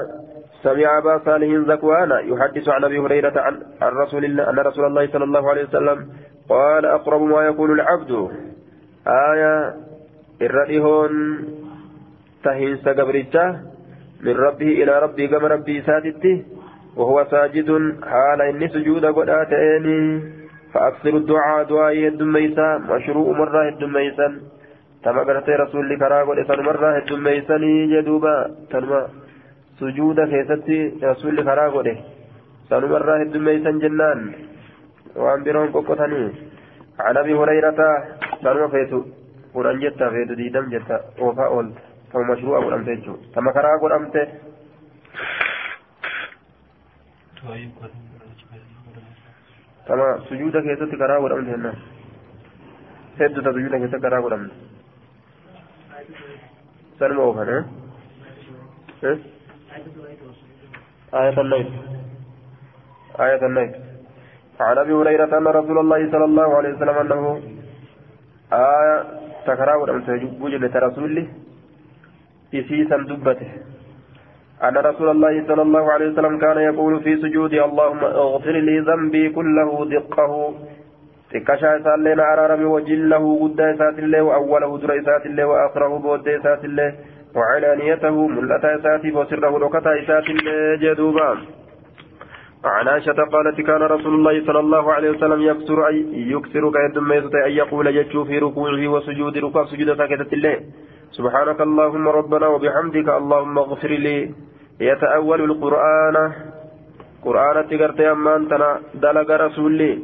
سمع أبا صالح ذكوان يحدث عن أبي هريرة عن, عن رسول الله أن رسول الله صلى الله عليه وسلم قال أقرب ما يكون العبد. آية الرئيهون تهينس قبرته من ربه إلى ربي كما ربي ساتته وهو ساجد حال إني سجود قد آتيني. فأكثر الدعاء دعاء الدميسا مشروع مرة الدميسا تما قرأت رسول كرا قل إسان مرة الدميسا جدوبا. تنما سجود كيستي رسول كرا قل إسان مرة الدميسا جنان. وعن برون قوقتني عن أبي هريرة تنما فيتو. قرآن جتا فيتو ديدم جتا. وفاء أول تما مشروع قل أمتي تما كرا قل keessatti karaa godhamte jennaan hedduuta sujuuda keessatti karaa godhamte sanuma oofan آية الليل آية الليل عن أبي هريرة أن رسول الله صلى الله عليه وسلم أنه آية تكراود أم وجد رسوله إسيسا دبته أن رسول الله صلى الله عليه وسلم كان يقول في سجودي اللهم اغفر لي ذنبي كله دقه. تكشا سالين أرارم وجله قد إسات الله وأوله در إسات الله وآخره بود إسات الله وعلانيته ملة إساتي وسره ركتا إسات الله جدوبا. عن عائشة قالت كان رسول الله صلى الله عليه وسلم يكسر أي يكسر كيد أن يقول يجو في ركوعه وسجود ركوع سجود ساكتة الله سبحانك اللهم ربنا وبحمدك اللهم اغفر لي. يتأول القرآن. قرآن تقرت أمان تنا دلق رسولي.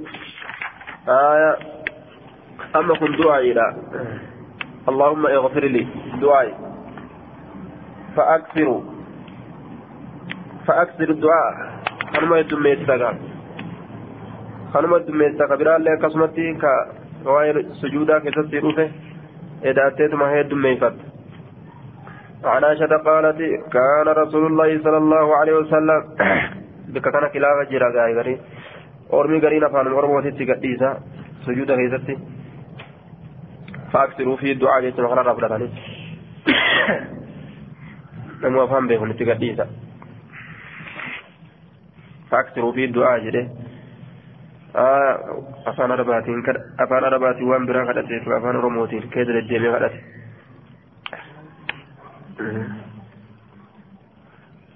آية. أما كن دعائي لا اللهم اغفر لي. دعائي فأكثر. فأكثر الدعاء. خنما يدميتك خنما يدميتك برالله كسمتي كوائر سجودا كتسي رفه إداتيتما هي الدميفت عن عائشة قالت كان رسول الله صلى الله عليه وسلم بك كان خلافة جرى غاي أرمي غرين أفان أرمو تتي قديسة سجود غيزتي فأكثروا في الدعاء جيت مخرى رفضة عليه. نمو أفهم بهم تتي قديسة فأكثروا في الدعاء جده afaan arabaatiin afaan arabaatiin waan biraa kadhateef afaan oromootiin keessa deddeemee kadhate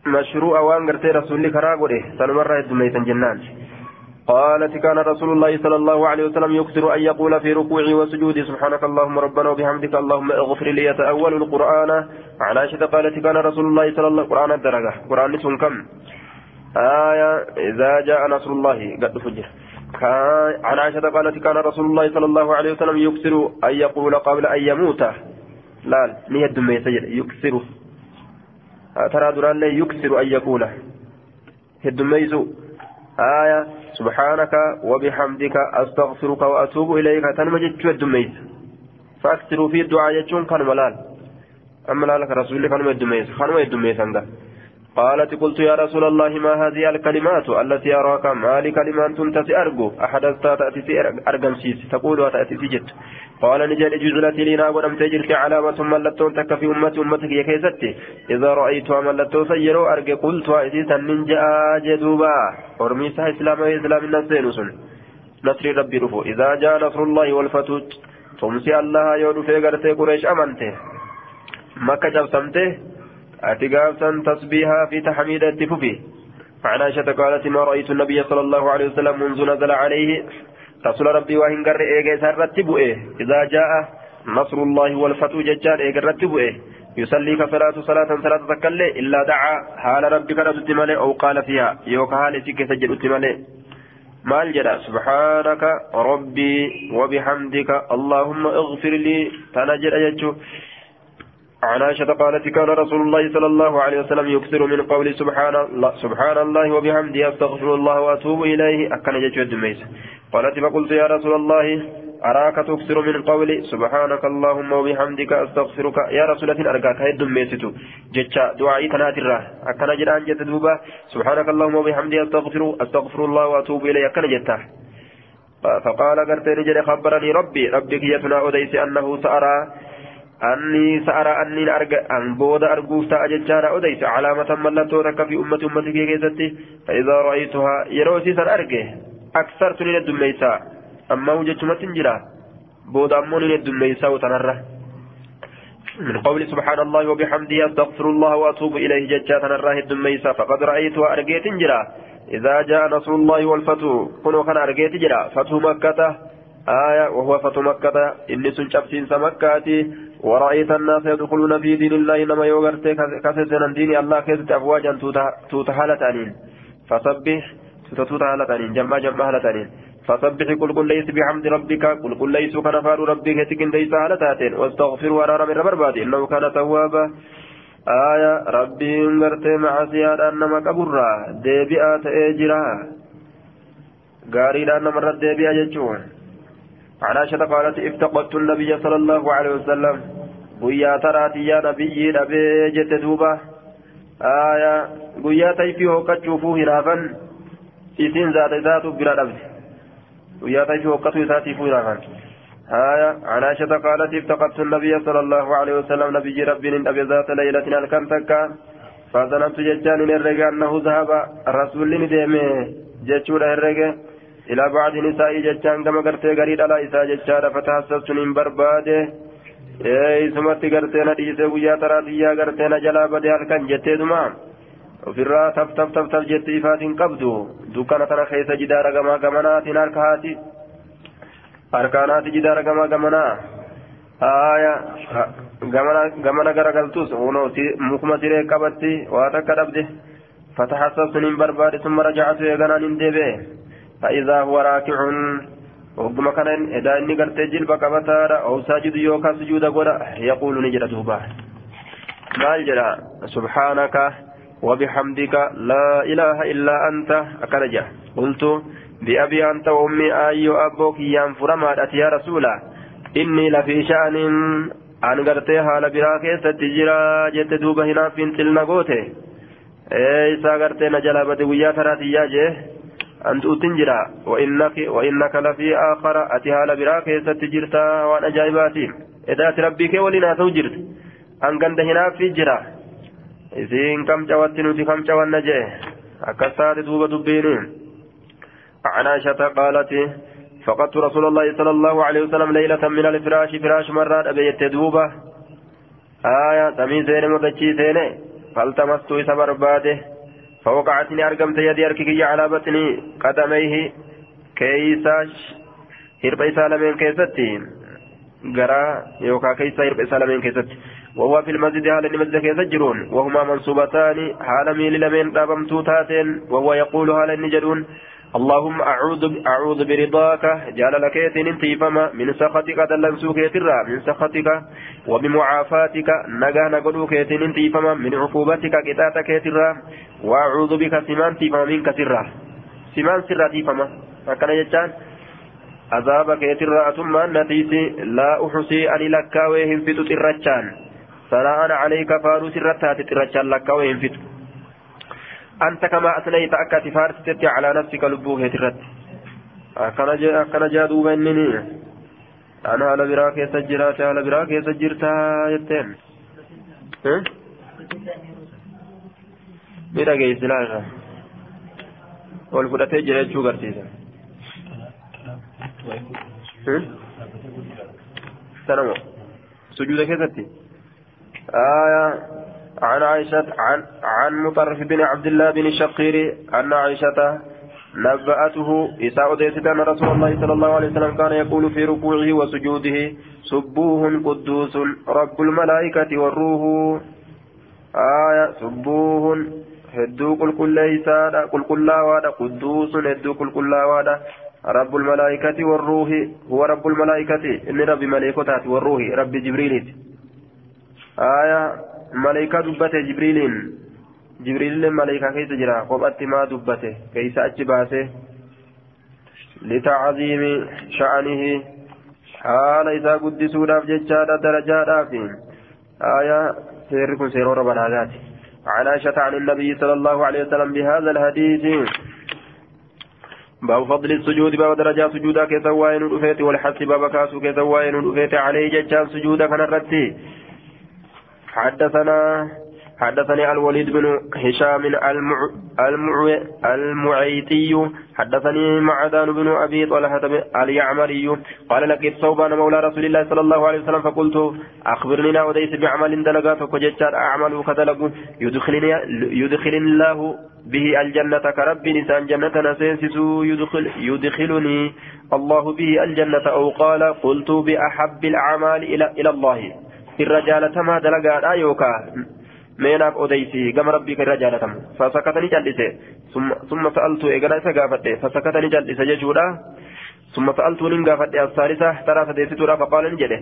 مشروع وان غرتي رسولي كرا غوري سنمر الدميتن جنان. قالت كان رسول الله صلى الله عليه وسلم يكثر أن يقول في ركوعه وسجوده سبحانك اللهم ربنا وبحمدك اللهم اغفر لي يتأول القرآن. عن عائشة قالت كان رسول الله صلى الله عليه وسلم قرآن الدرجة قرآن كم؟ آية إذا جاء نصر الله قد فجر. عن عائشة قالت كان رسول الله صلى الله عليه وسلم يكثر أن يقول قبل أن يموت. لا نية دمية يكثر ترى دران يكثر أن يقول الدميز آية سبحانك وبحمدك أستغفرك وأتوب إليك تنمجد الدميز فأكثروا في الدعاء يجون كان ملال أما لك رسول الله كانوا الدميز كانوا الدميز عندك قالت قلت يا رسول الله ما هذه الكلمات التي أراك؟ ما لي كلمات تأتي أرجو. أحدثت تأتي أرجم سيس تقول تأتي سجد قال نجل جزلت لنا ولم تجرت علامة ملتون تك في أمتي أمتك يا كيستي إذا رأيتها ملتون سيروا أرجو قلت وإذا ننجا جدوبا. ورميسها إسلام وإسلام الناس نصر ربي رفو. إذا جاء نصر الله والفتوت تمسي الله يود في قريش أمنته. مكة جبسمته ati gaafsan tasbiihaa fi taxmiida itti fufi عن عائشة قالت ما رأيت النبي صلى الله عليه وسلم منذ نزل عليه رسول ربي وإن قر إيجا إذا جاء نصر الله والفتح ججال إيجا رتب إيه يصلي كصلاة صلاة صلاة تكلي إلا دعا حال ربك ردت مالي أو قال فيها يوك حال سك سجدت مالي مال جدا سبحانك ربي وبحمدك اللهم اغفر لي. تنجر أجتشو عن عائشة قالت كان رسول الله صلى الله عليه وسلم يكثر من قول سبحان الله سبحان الله وبحمده أستغفر الله وأتوب إليه. أكن جت الدميس قالت فقلت يا رسول الله أراك تكثر من قول سبحانك اللهم وبحمدك أستغفرك؟ يا رسول الله أرجاك هيد ميستو جتشا دعائي تناترا أكن جدان جت دوبا. سبحانك اللهم وبحمدك أستغفر أستغفر الله وأتوب إليه. أكن جتا فقال قرت رجل خبرني ربي. ربك يتنا أديس أنه سأرى أني سأرى أني أرجع. أن بود أرجوف تأججارا أديس علامة ملتو تك في أمة أمتي كيستي. فإذا رأيتها يروسي سر أرجع. أكثرت من الدميسا أما وجدت ما تنجرا بود أمون من الدميسا وتنره من قول سبحان الله وبحمده أستغفر الله وأتوب إليه. ججا تنره الدميسا فقد رأيتها أرجع تنجرا إذا جاء نصر الله والفتح كنوا كان أرجع تجرا فتح مكة. آية وهو فتح مكة. إني سنشب سين مكة. ورأيت الناس يدخلون في دين الله إنما يوغرت كسسنا دين الله كيست أفواجا توتا هالتانين فسبح توتا هالتانين جمع جمع هالتانين فسبح قل قل ليس بحمد ربك قل قل ليس كان فار ربك تكن ليس هالتاتين. واستغفر ورارا من ربربادي إنه كان توابا. آية ربي انغرت مع سيادة أنما كبرا ديبئة إجرا غاري أنما رد ديبئة جتشون عن عائشة قالت افتقدت النبي صلى الله عليه وسلم guyyaa taraati yaa nabiyyi dhabee jette duuba aya guyyaa tayfii hokkachuufuu hinaafan isiin zaata isaatu bira dhabde guyyaa tayfii hokkatu isaatiifuu hinaafan aya عن عائشة قالت افتقدت النبي صلى الله عليه وسلم نبي ربي أبي ذات ليلة الكم تكا فظننت ججان الرجع أنه ذهب الرسول ندمه ججور الرجع إلى بعض نساء ججان كما قرتي قريد على إساء ججان فتحسست من برباده eeysumatti gartee na dhiise guyyaa taraatiyyaa gartee na jalaa badee halkan jetteeduma ofirraa taf taf taf taf jette ifaatiin qabdu dukkana tana keessa jidaara gamaa gamanaatiin harka haati harkaanaati jidaara gamaa gamanaa haaya gamana garagaltus mukuma siree qabatti waa takka dhabde فتحسست من برباد ثم رجعت يغنى من ديبه فإذا هو راكع وقم كان إذا إني قرت جلب قبتارا أو ساجد يوكا سجود قرأ يقول نجد دوبا مال جرا سبحانك وبحمدك لا إله إلا أنت أكرجا قلت بأبي أنت وأمي أي أبوك ينفر مادت يا رسولا. إني لفي شأن أن قرتها لبراك ستجرا جت دوبا هنا في تلنا قوته إيه إسا جلابة ويا تراتي يا جيه أنت أتنجرا وإنك وإنك لفي آخر أتها لبراك ستجرتا وأن أجايباتي. إذا ربك ولنا توجرت أن كنت هنا في جرا. إذن كم جوات نوتي كم جوات نجي. أكسات دوبة دبينين عن عائشة قالت فقدت رسول الله صلى الله عليه وسلم ليلة من الفراش فراش مرات أبيت دوبة. آية تميزين مدجيتين فالتمست إسا برباده. فوقعتني أرقمت يدي أرككي على بطني قدميه كيساش هرب إسالمين كيستي. قرا يوكا كيسا هرب إسالمين كيستي. وهو في المسجد هذا المسجد كيسجرون وهما منصوبتان. حال ميل لمن رابمتو تاتين وهو يقول هذا النجرون اللهم أعوذ أعوذ برضاك جعل لك انتي فما من سخطك دلنسو كيترا من سخطك وبمعافاتك نجا نقولو كيتين انتي فما من عقوبتك كتاتا كيترا وأعوذ بك سمان تيفما منك سرا. سمان سرا تيفما أكنا يجان عذاب كيترا ثم نتيسي لا أحصي أني لك وهم ترچان ثناء عليك فارو سرتها تترچان لك وهم أنت كما أثنيت أكا فارست على نفسك لبوك هترت. أكنا جادو بينني أنا على براك يسجرات على براك يسجرتا يتين. mira geessilaa irra ol fudhatee jira jechuu garsiisa sanamo sujuuda keessatti aya عن عائشة عن عن مطرف بن عبد الله بن الشقير أن عائشة نبأته إساء أن رسول الله صلى الله عليه وسلم كان يقول في ركوعه وسجوده سبوه قدوس رب الملائكة والروح. آية سبوه هدو قل كل ليسان قل كل قدوس هدو قل كل رب الملائكة والروح. هو رب الملائكة إن رب ملائكة والروح رب جبريل آية ملائكة دبته جبريل جبريل ملائكة كيس جرا قبأت ما دبته كيس أجباسه لتعظيم شأنه حال إذا قدسوا داف ججادا درجادا في آية سيركم سيرور بلاغات عن عائشة عن النبي صلى الله عليه وسلم بهذا الحديث باب فضل السجود باب درجات سجودا كسوائن الأفيت والحث باب كاسو كسوائن الأفيت عليه ججان سجودا كان الرتي حدثنا حدثني الوليد بن هشام المع... المع... المعيتي حدثني معدان بن أبي طلحة اليعمري قال لقيت ثوبان مولى رسول الله صلى الله عليه وسلم فقلت أخبرني وديس بعمل دلقات وجدت أعمل كدلق يدخلني يدخل الله به الجنة كرب نسان جنة نسينسس يدخل يدخلني الله به الجنة أو قال قلت بأحب الأعمال إلى إلى الله. الرجال تما دلقات أيوكا meenaaf odeysi gama rabbii irra jaalatamu fasakatanii cal'ise. Summa sa'altu eegala isa gaafadhe. Fasakatanii cal'ise jechuudha. ثم سألت من قافت الثالثة ترى فديست فقال نجده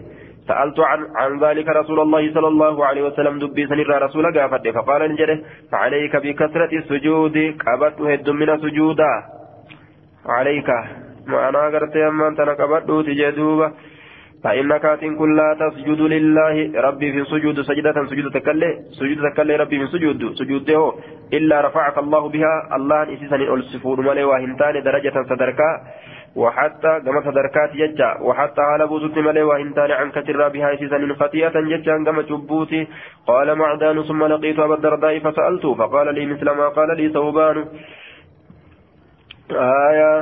سألت عن عن ذلك رسول الله صلى الله عليه وسلم دبي سنرى رسول قافت فقال نجده فعليك بكثرة السجود قبضت هد من سجودا عليك معنى قرت أما أنت نقبضت تجدوبة فإنك أتين كل لا تسجد لله. ربي في سجود سجدة سجود تكلي سجود تكلي ربي في سجود سجوده إلا رفعك الله بها. الله إسسان ألسفون ملي وهنتان درجة صدركا وحتى كما صدركات يجا وحتى على بوزت ملي وهنتان عن كتر بها إسسان خطيئة يجا كما جبوتي قال معدان ثم لقيت أبا الدرداء فسألته. فقال لي مثل ما قال لي ثوبان. آية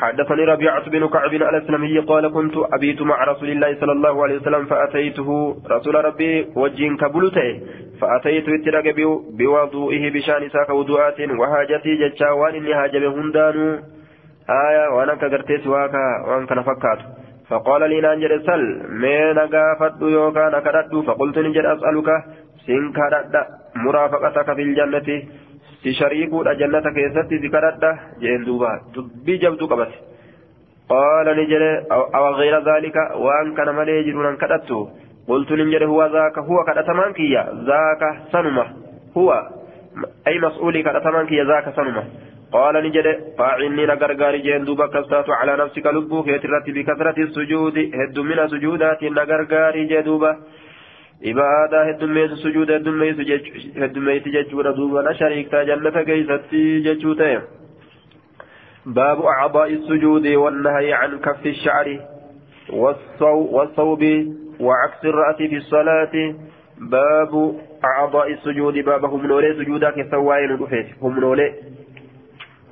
حدثني ربيعة بن كعب الأسلمي قال كنت أبيت مع رسول الله صلى الله عليه وسلم فأتيته رسول ربي وجين كبلته فأتيت اترك بوضوئه بشأن ساك وضوءات وهاجتي جتشاوان إني هاجب هندان. آية وأنا كغرتي سواكا وأن كان فكات فقال لي نانجر سل مين غافت يوكا نكرت فقلت نجر أسألك سنكرت مرافقتك في الجنة. Si shariikuudha jannata keessatti zikaradha jeen duuba dubbii jabduu qabate qaala ni jedhe awa gayra zaalika waan kana malee jiru nan kadhattu qultu nin jedhe huwa zaaka huwa kadhatamaan kiyya zaaka sanuma huwa ay mas'uulii kadhatamaan kiyya zaaka sanuma قال نجد فاعني نغرغار جين دوبا كستات على نفسك لبوك يترت بكثرة السجود هد من سجودات نغرغار جدوبا ibaadaa heddummeessu sujuuda heddummeessi jechuudha duuba na shariiktaa jannata keeysatti jechuu ta'e. باب أعضاء السجود والنهي عن كف الشعر والصوب وعكس الرأس في الصلاة باب أعضاء السجود باب هم نولي سجودا كسوائن الأفيت هم نولي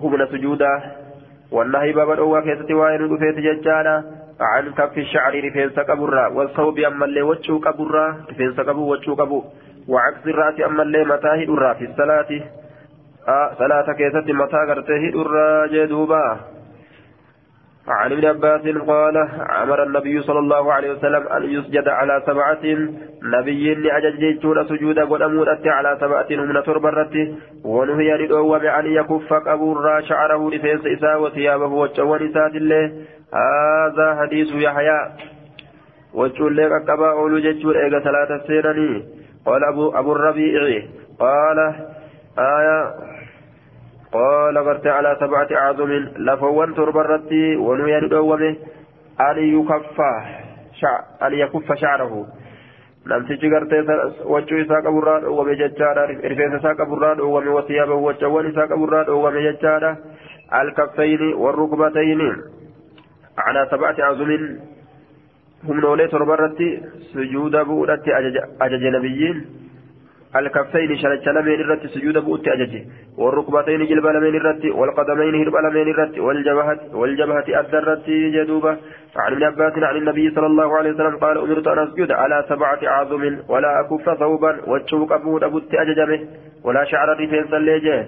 هم سجودا والنهي باب الأوى كسوائن الأفيت ججالا عن كف الشعر رفينس قبرا والصوب أما اللي وجهه قبرا رفينس قبو وجهه قبو. وعكس الرأس أما اللي متاه درا في الصلاة. آه صلاة كيست متى قرته درا جدوبا. عن ابن عباس قال أمر النبي صلى الله عليه وسلم أن يسجد على سبعة. نبي لأجج جيتون سجود قدمون على سبعة من تربرت ونهي للأوم أن يكف قبور شعره لفيس إساء وثيابه وجوان إساء الله هذا حديث يحيى وجول لك أكبا أولو ججور إيغا ثلاثة سينني قال أبو, أبو الربيع قال آية قال غرت على سبعة أعظم لفوان تربرتي ونويا ندومه أن يكفى شع أن يكف شعره namtichi gartee wachuu isaa qaburraa dhoowwame jechaadha rifeensa isaa qaburraa dhoowwame wasiyaaba wachawwan isaa qaburraa dhoowwame jechaadha alkaffayni warrukbatayni على سبعة أعظم هم نولي تربرتي سجود بؤرتي أجج نبيين. الكفين شرج لمن الرت سجود بؤت أججه والركبتين جلب لمن الرت والقدمين هرب لمن الرت والجبهة والجبهة الرت جدوبة. عن ابن عباس عن النبي صلى الله عليه وسلم قال أمرت أن أسجد على سبعة أعظم ولا أكف ثوبا واتشوك أبوت أبوت أججمه ولا شعر رفين سليجه.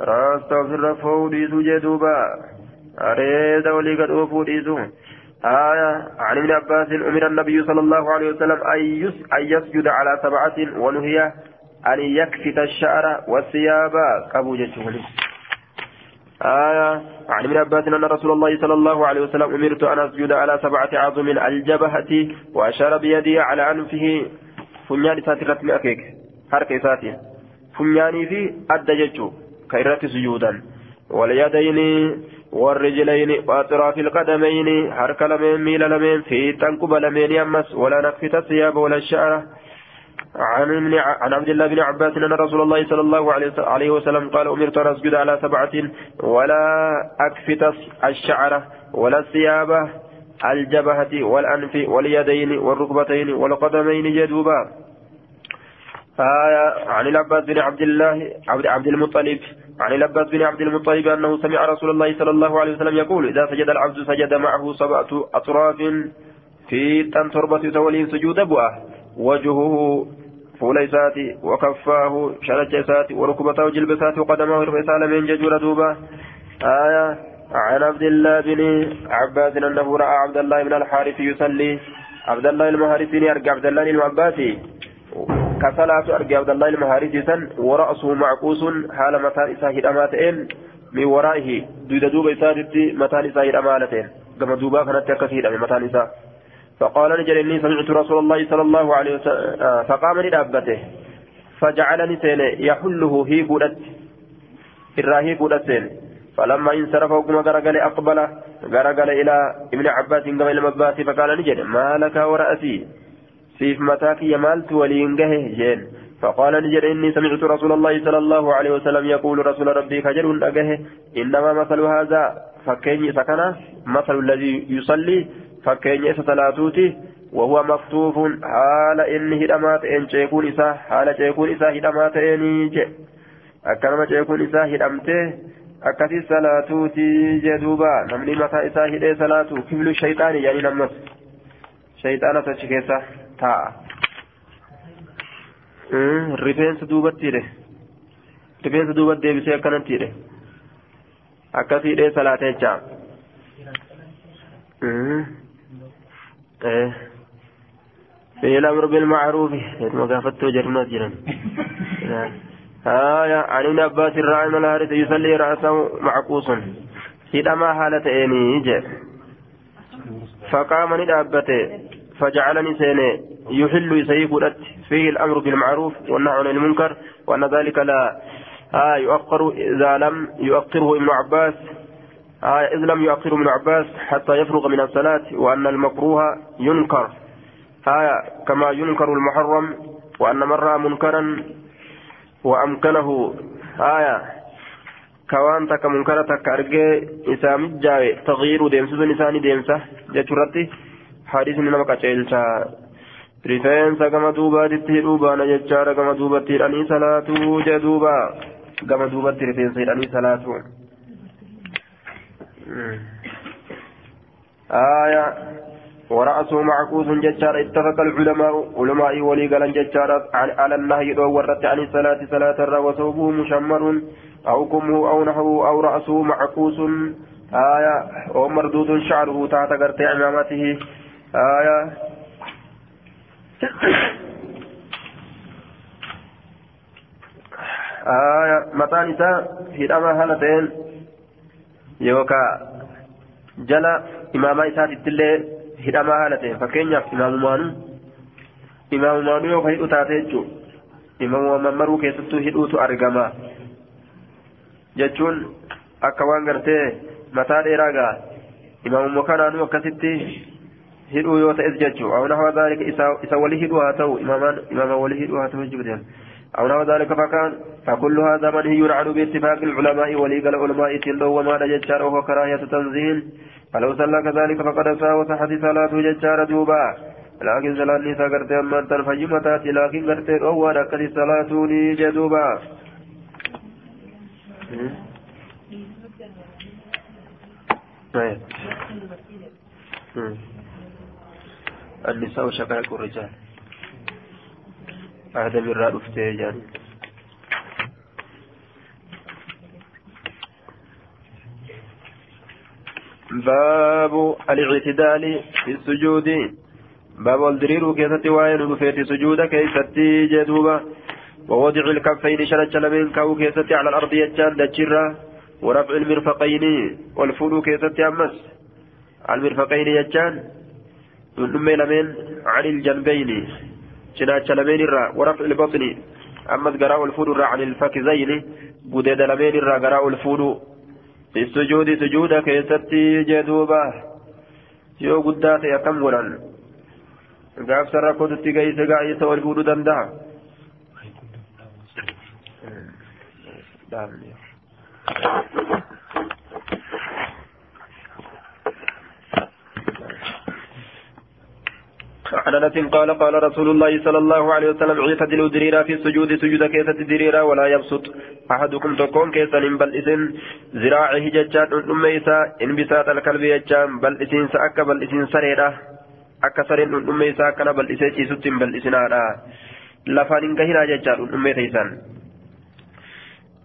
راستغفر فودي سجدوبة أريد ولي قد أوفوديسو آية عن ابن عباس أمر النبي صلى الله عليه وسلم أن يسجد على سبعة ونهي أن يكفت الشعر والثياب أبو جشولي آية عن ابن عباس أن رسول الله صلى الله عليه وسلم أمرت أن أسجد على سبعة عظم الجبهة وأشار بيدي على أنفه فنيان ساتي رتم أكيك حركة ساتي فنياني في أدى جتشو كيرات سجودا واليدين والرجلين وأطراف القدمين حرك لمن ميل لمن في تنكب لمن يمس ولا نكفت الثياب ولا الشعر. عن عن عبد الله بن عباس إن رسول الله صلى الله عليه وسلم قال أمرت أن أسجد على سبعة ولا أكفت الشعر ولا الثياب الجبهة والأنف واليدين والركبتين والقدمين جدوبا. آية عن العباس بن عبد الله عبد, عبد المطلب. عن العباس بن عبد المطلب أنه سمع رسول الله صلى الله عليه وسلم يقول إذا سجد العبد سجد معه سبعة أطراف في تن تربة تولين سجود بؤه. وجهه فول إساتي وكفاه شرج إساتي وركبته جلب إساتي وقدمه رفع من ججور دوبا آية عن عبد الله بن عباس أنه رأى عبد الله بن الحارث يصلي. عبد الله المهارثي يرجع عبد الله المعباسي كصلاة أرجع عبد الله المهارثي سن ورأسه معقوس حال متان إساه هدماتين من ورائه دويد دوب إساتي متان إساه هدمالتين كما دوبا كانت تكثير متان إساه فقال نجل إني سمعت رسول الله صلى الله عليه وسلم آه فقام لدابته فجعلني سين يحله هي قدت الراهي قدت فلما انصرف وكما غرقل أقبل غرقل إلى ابن عباس إلى مباس فقال نجل ما لك ورأسي؟ سيف متاك يمالت ولينجه جين. فقال نجد إني سمعت رسول الله صلى الله عليه وسلم يقول رسول ربي خجل أجه. إنما مثل هذا فكين سكن مثل الذي يصلي فكين صلاتوتي وهو مكتوف حال إن هدمات إن شيكون إساه حال شيكون إساه هدمات إن جي. أكرم شيكون إساه هدمته salaatuuti jedhuuba namni mataa isaa hidhee salaatu kiblu shayxaani yaani nammas shayxaana achi keessa taa'a rifeensa duubattiidhe rifeensa duubat deebisee akkanattiidhe akkasii hidhee salaata jechaa في الأمر بالمعروف مقافته جرمات جرم آية عن ابن عباس الراعي من الهارث يصلي رأسه معقوس هدما حالة إني فقام ندابته فجعلني سيني يحل يسيب فيه الأمر بالمعروف والنهي عن المنكر وأن ذلك لا. آه يؤخر إذا لم يؤخره ابن عباس. آه إذ لم يؤخره ابن عباس حتى يفرغ من الصلاة وأن المكروه ينكر. آية كما ينكر المحرم وأن من رأى منكرا وأمكنه. آية كوان تك منكرة تك أرجع إسام جاي تغيير ديمسة نساني ديمسة جتورتي حديث نما كتشيلتا rifeensa gama duubaatitti hidhuu baana jechaadha gama duubatti hidhanii salaatuu jee duuba. Gama duubatti rifeensa hidhanii salaatu. آية ورأسه معكوس ججار اتفق العلماء علماء ولي قال ججار على النهي ورت عن الصلاة صلاة الرا وثوبه مشمر أو كمه أو نحوه أو رأسه معكوس آية أو مردود شعره تحت قرط عمامته آية آية متى نساء في أما هالتين يوكا جلا إماما إسات التلي hidhamaa haala ta'e fakkeenyaaf imaamumaanuu imaamumaanuu yoo ka hidhu taate jechuun imaamuma maruu keessattuu hidhuutu argama jechuun akka waan gartee mataa dheeraa gaa imaamuma kanaanuu yoo ta'es jechuun awna hawa zaalika isa walii hidhuu haa ta'u imaama walii hidhuu haa ta'u jechuudha. أو نحو ذلك فكان فكل هذا منهي عنه باتفاق العلماء وليق العلماء تندو وما ججار وهو كراهية تنزيل فلو صلى كذلك فقد ساوت حديث صلاة ججار دوبا لكن صلاة نساء قرتي أما أنت الفجمة تاتي لكن قرتي أول أكد صلاة لي جدوبا النساء شقائق الرجال آدم الراد افتيجان باب الاعتدال في السجود باب الدرير كيستي وين في سجود كيستي جدوبا ووضع الكفين شرج لمن كاو كيستي على الأرض يجان دجرة ورفع المرفقين والفلو كيستي أمس المرفقين يجان نمي لمن عن الجنبين شناش لمن الرا ورفع البطن أمس قراء الفلو عن الفكزين بدد لمن الرا قراء الفلو في السجود سجود كيستي جدوبا yoo guddaa ta'e akkam godhan? Gaafsa rakkootutti geeyse gaa'isa ol fuudhuu danda'a. عن أنس قال قال رسول الله صلى الله عليه وسلم اعتدلوا دريرا في السجود سجود كيسة دريرا ولا يبسط أحدكم تكون كيسا بل اسن ذراعه ججان ام إن بساط الكلب يجان بل اسن سأك بل اسن سريرا akka sareen isaa akkana bal'isee ciisutti hin bal'isinaadha lafaan hin gahinaa jechaa dhundhummee teeysan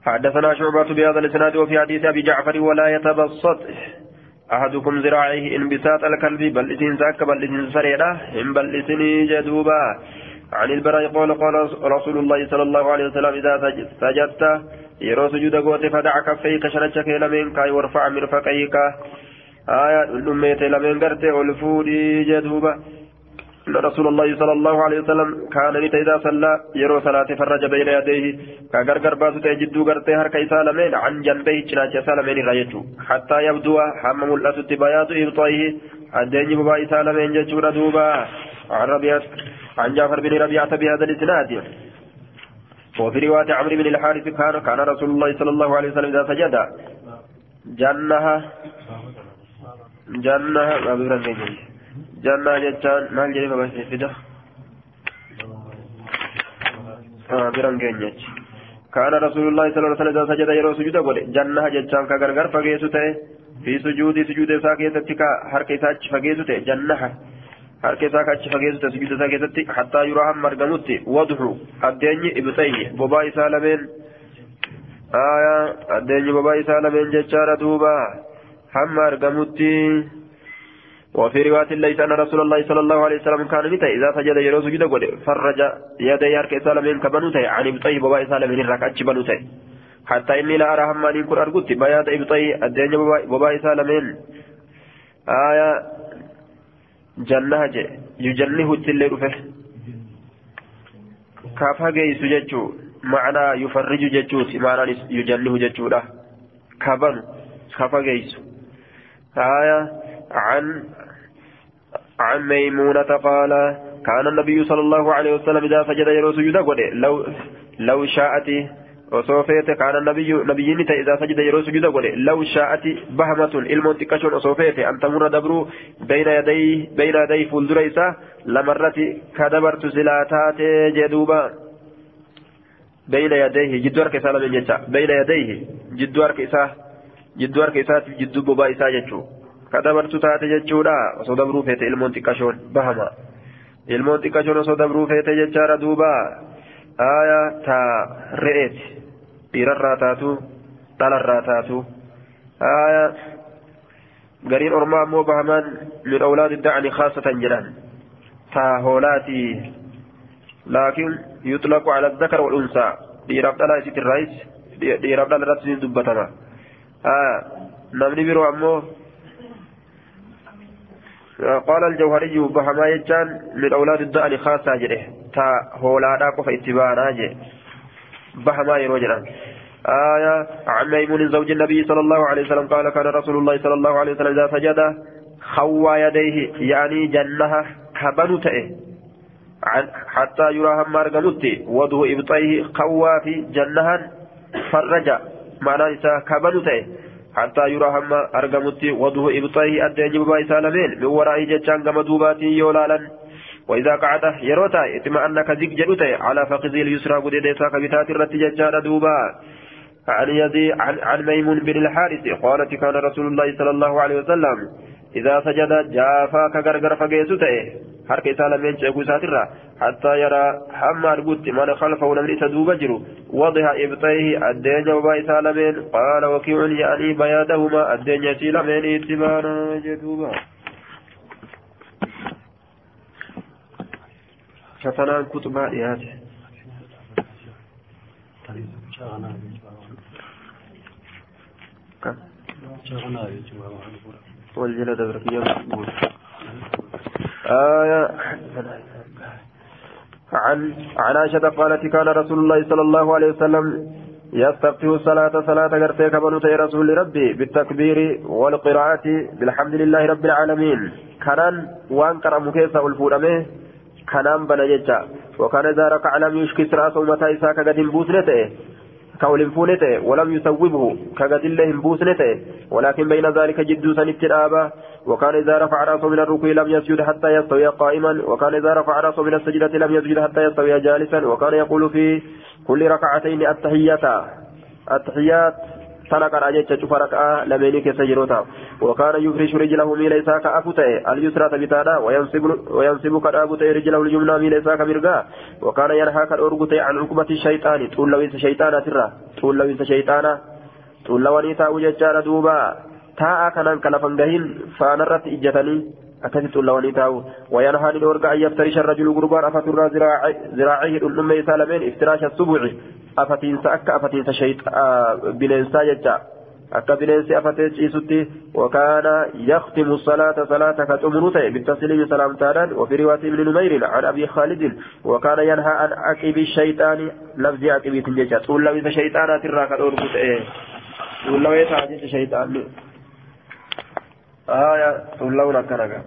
حدثنا شعبة بهذا الإسناد وفي حديث أبي جعفر ولا يتبسط. أحدكم ذراعيه انبساط الكلب بل إذن ساك بل إذن سريرة إن بل إذن جدوبا. عن البراء قال قال رسول الله صلى الله عليه وسلم إذا سجدت يرو سجود قوت فدع كفيك شرجك لمنك وارفع مرفقيك. آية الأمية لمن قرت والفودي جدوبا. رسول الله صلى الله عليه وسلم كان إذا صلى يرو صلاة فرج بين يديه. كغرغر باسو تجدو غرتي هر كيسا لمن عن جنبه چناچ سلمين رايتو حتى يبدو حمم الأسد بياض إبطائه الدين بابا إسا لمن جچورا دوبا. عن ربيعة عن جعفر بن ربيعة بهذا الإسناد. وفي رواية عمرو بن الحارث كان كان رسول الله صلى الله عليه وسلم إذا سجد جنها جنة. جنة جتان مال جري بابا سيفيدا آه بيرن جيجي كان رسول الله صلى الله عليه وسلم سجد يرو سجود قول جنة جتان كغرغر فغيسو تي في سجود سجود ساكيت تكا حركة ساچ فغيسو تي جنة حركة ساكا فغيسو تي سجود ساكيت حتى يراهم مرغموتي وضحو. الدنيا ابتي بابا إسالمين آية. الدنيا بابا إسالمين جتشارة دوبا. هم أرقمتي وفي رواية ليس أن رسول الله صلى الله عليه وسلم كان متى إذا سجد يرو سجد قد فرج يدي هرك سالمين كبنوتي عن إبطي بابا سالمين الركعة بنوتي حتى إني لا أرى هم أن يكون أرقدت بياض إبطي الدنيا بابا سالمين آية جنة يجنه التلي رفه. كافها جيس ججو معنى يفرج ججوت معنى يجنه ججو له. كبن. كافها جيس آية عن عن ميمونة قال كان النبي صلى الله عليه وسلم إذا سجد يرو سجود لو لو شاءت وصوفيت كان النبي نبي إذا سجد يرو سجود لو شاءت بهمة المنتكشون وصوفيت أن تمر دبرو بين يدي بين يدي فولدريسا لمرت كدبرت سلاتات جدوبا. بين يديه جدوار كسالة من جتا بين يديه جدوار كسالة jidduu harka isaati jidduu bobaa isaa dabartu taate jechuudha osoo dabruu feete ilmoon xiqqashoon bahama ilmoon xiqqashoon osoo dabruu feete jechaadha duuba aaya taa re'eeti dhiirarraa taatu dhalarraa taatu aaya gariin ormaa ammoo bahamaan min awlaadi da'ani khaasatan jedhan taa hoolaati laakiin yutlaqu ala الذكر والأنثى dhiiraaf dhala isitti irraayis dhiiraaf dhala irratti dubbatama namni biroo ammoo قال الجوهري بهما يجان من أولاد الدأل خاصة جده. تا هولا دا قف اتباعنا جي بهما يروجنا آية عن ميمون زوج النبي صلى الله عليه وسلم قال كان رسول الله صلى الله عليه وسلم إذا سجد خوى يديه يعني جنها كبنته حتى يراها مارغنوتي وضوء إبطيه خوى في جنها فرج. معنى إسا كبنو حتى يرى هم أرقمتي وضوه إبطائه أدين بابا إسا لمين من وراء جتشان كما دوباتي يولالا. وإذا قعد يروتا اطمأن كزيك جلوتا على فخذه اليسرى قد يديسا كبتات الرتججال دوبا. عن يزي عن ميمون بن الحارث قالت كان رسول الله صلى الله عليه وسلم إذا سجد جافا كغرغر فقيسوتا harka isaa lameen ceekuu isaatirra hattaa yaraa hamma argutti mana khalfahu namni isa duuba jiru wadiha ibxayhi addeenya bobaa isaa lameen qaala wakiicun yaanii bayaadahumaa addeenya isii lameen itti baana jedhuuba fatanaan kutubaa dhiyaate والجلد بركيه آية عن عن عائشة قالت كان رسول الله صلى الله عليه وسلم يستفتح الصلاة صلاة غرتيك بنوت رسول ربي بالتكبير والقراءة بالحمد لله رب العالمين. كان وان كرم كيسا والفورمه كان بنجتا وكان إذا ركع لم يشكس رأسه متى إساك قد كول فونته ولم يسوبه كقد الله بوسنته ولكن بين ذلك جد سنت وكان إذا رفع رأسه من الركوع لم يسجد حتى يستوي قائما وكان إذا رفع رأسه من السجدة لم يسجد حتى يستوي جالسا وكان يقول في كل ركعتين التحيات التحيات سلك راجع شوف ركعة لمن كسجروتا وكان يفرش رجله ميل إساك أفوته اليسرى تبتادا وينصب وينصب كرابته رجله اليمنى ميل إساك مرقا وكان ينهى كالأرغته عن عقبة الشيطان تقول لو إنس شيطانا ترى تقول لو إنس شيطانا تقول لو أنيتا وججار دوبا تاء كان كلفن جهين فانرت إجتني أكثت اللواني تاو وينهى للورقة أن يفترش الرجل غربان أفتر ذراعيه الأمة سالمين افتراش السبع. أفتنس أكا أفتنس شيط آه بننسا ججا أكا بننس أفتنس إيسوتي وكان يختم الصلاة صلاة كتمرته بالتسليم سلام تالا وفي رواية ابن نمير عن أبي خالد. وكان ينهى عن عقب الشيطان. لفظ عقب تنججا تقول لو إذا شيطانا تراك الأرقود إيه. تقول لو إذا شيطان. آية تقول لو نكرك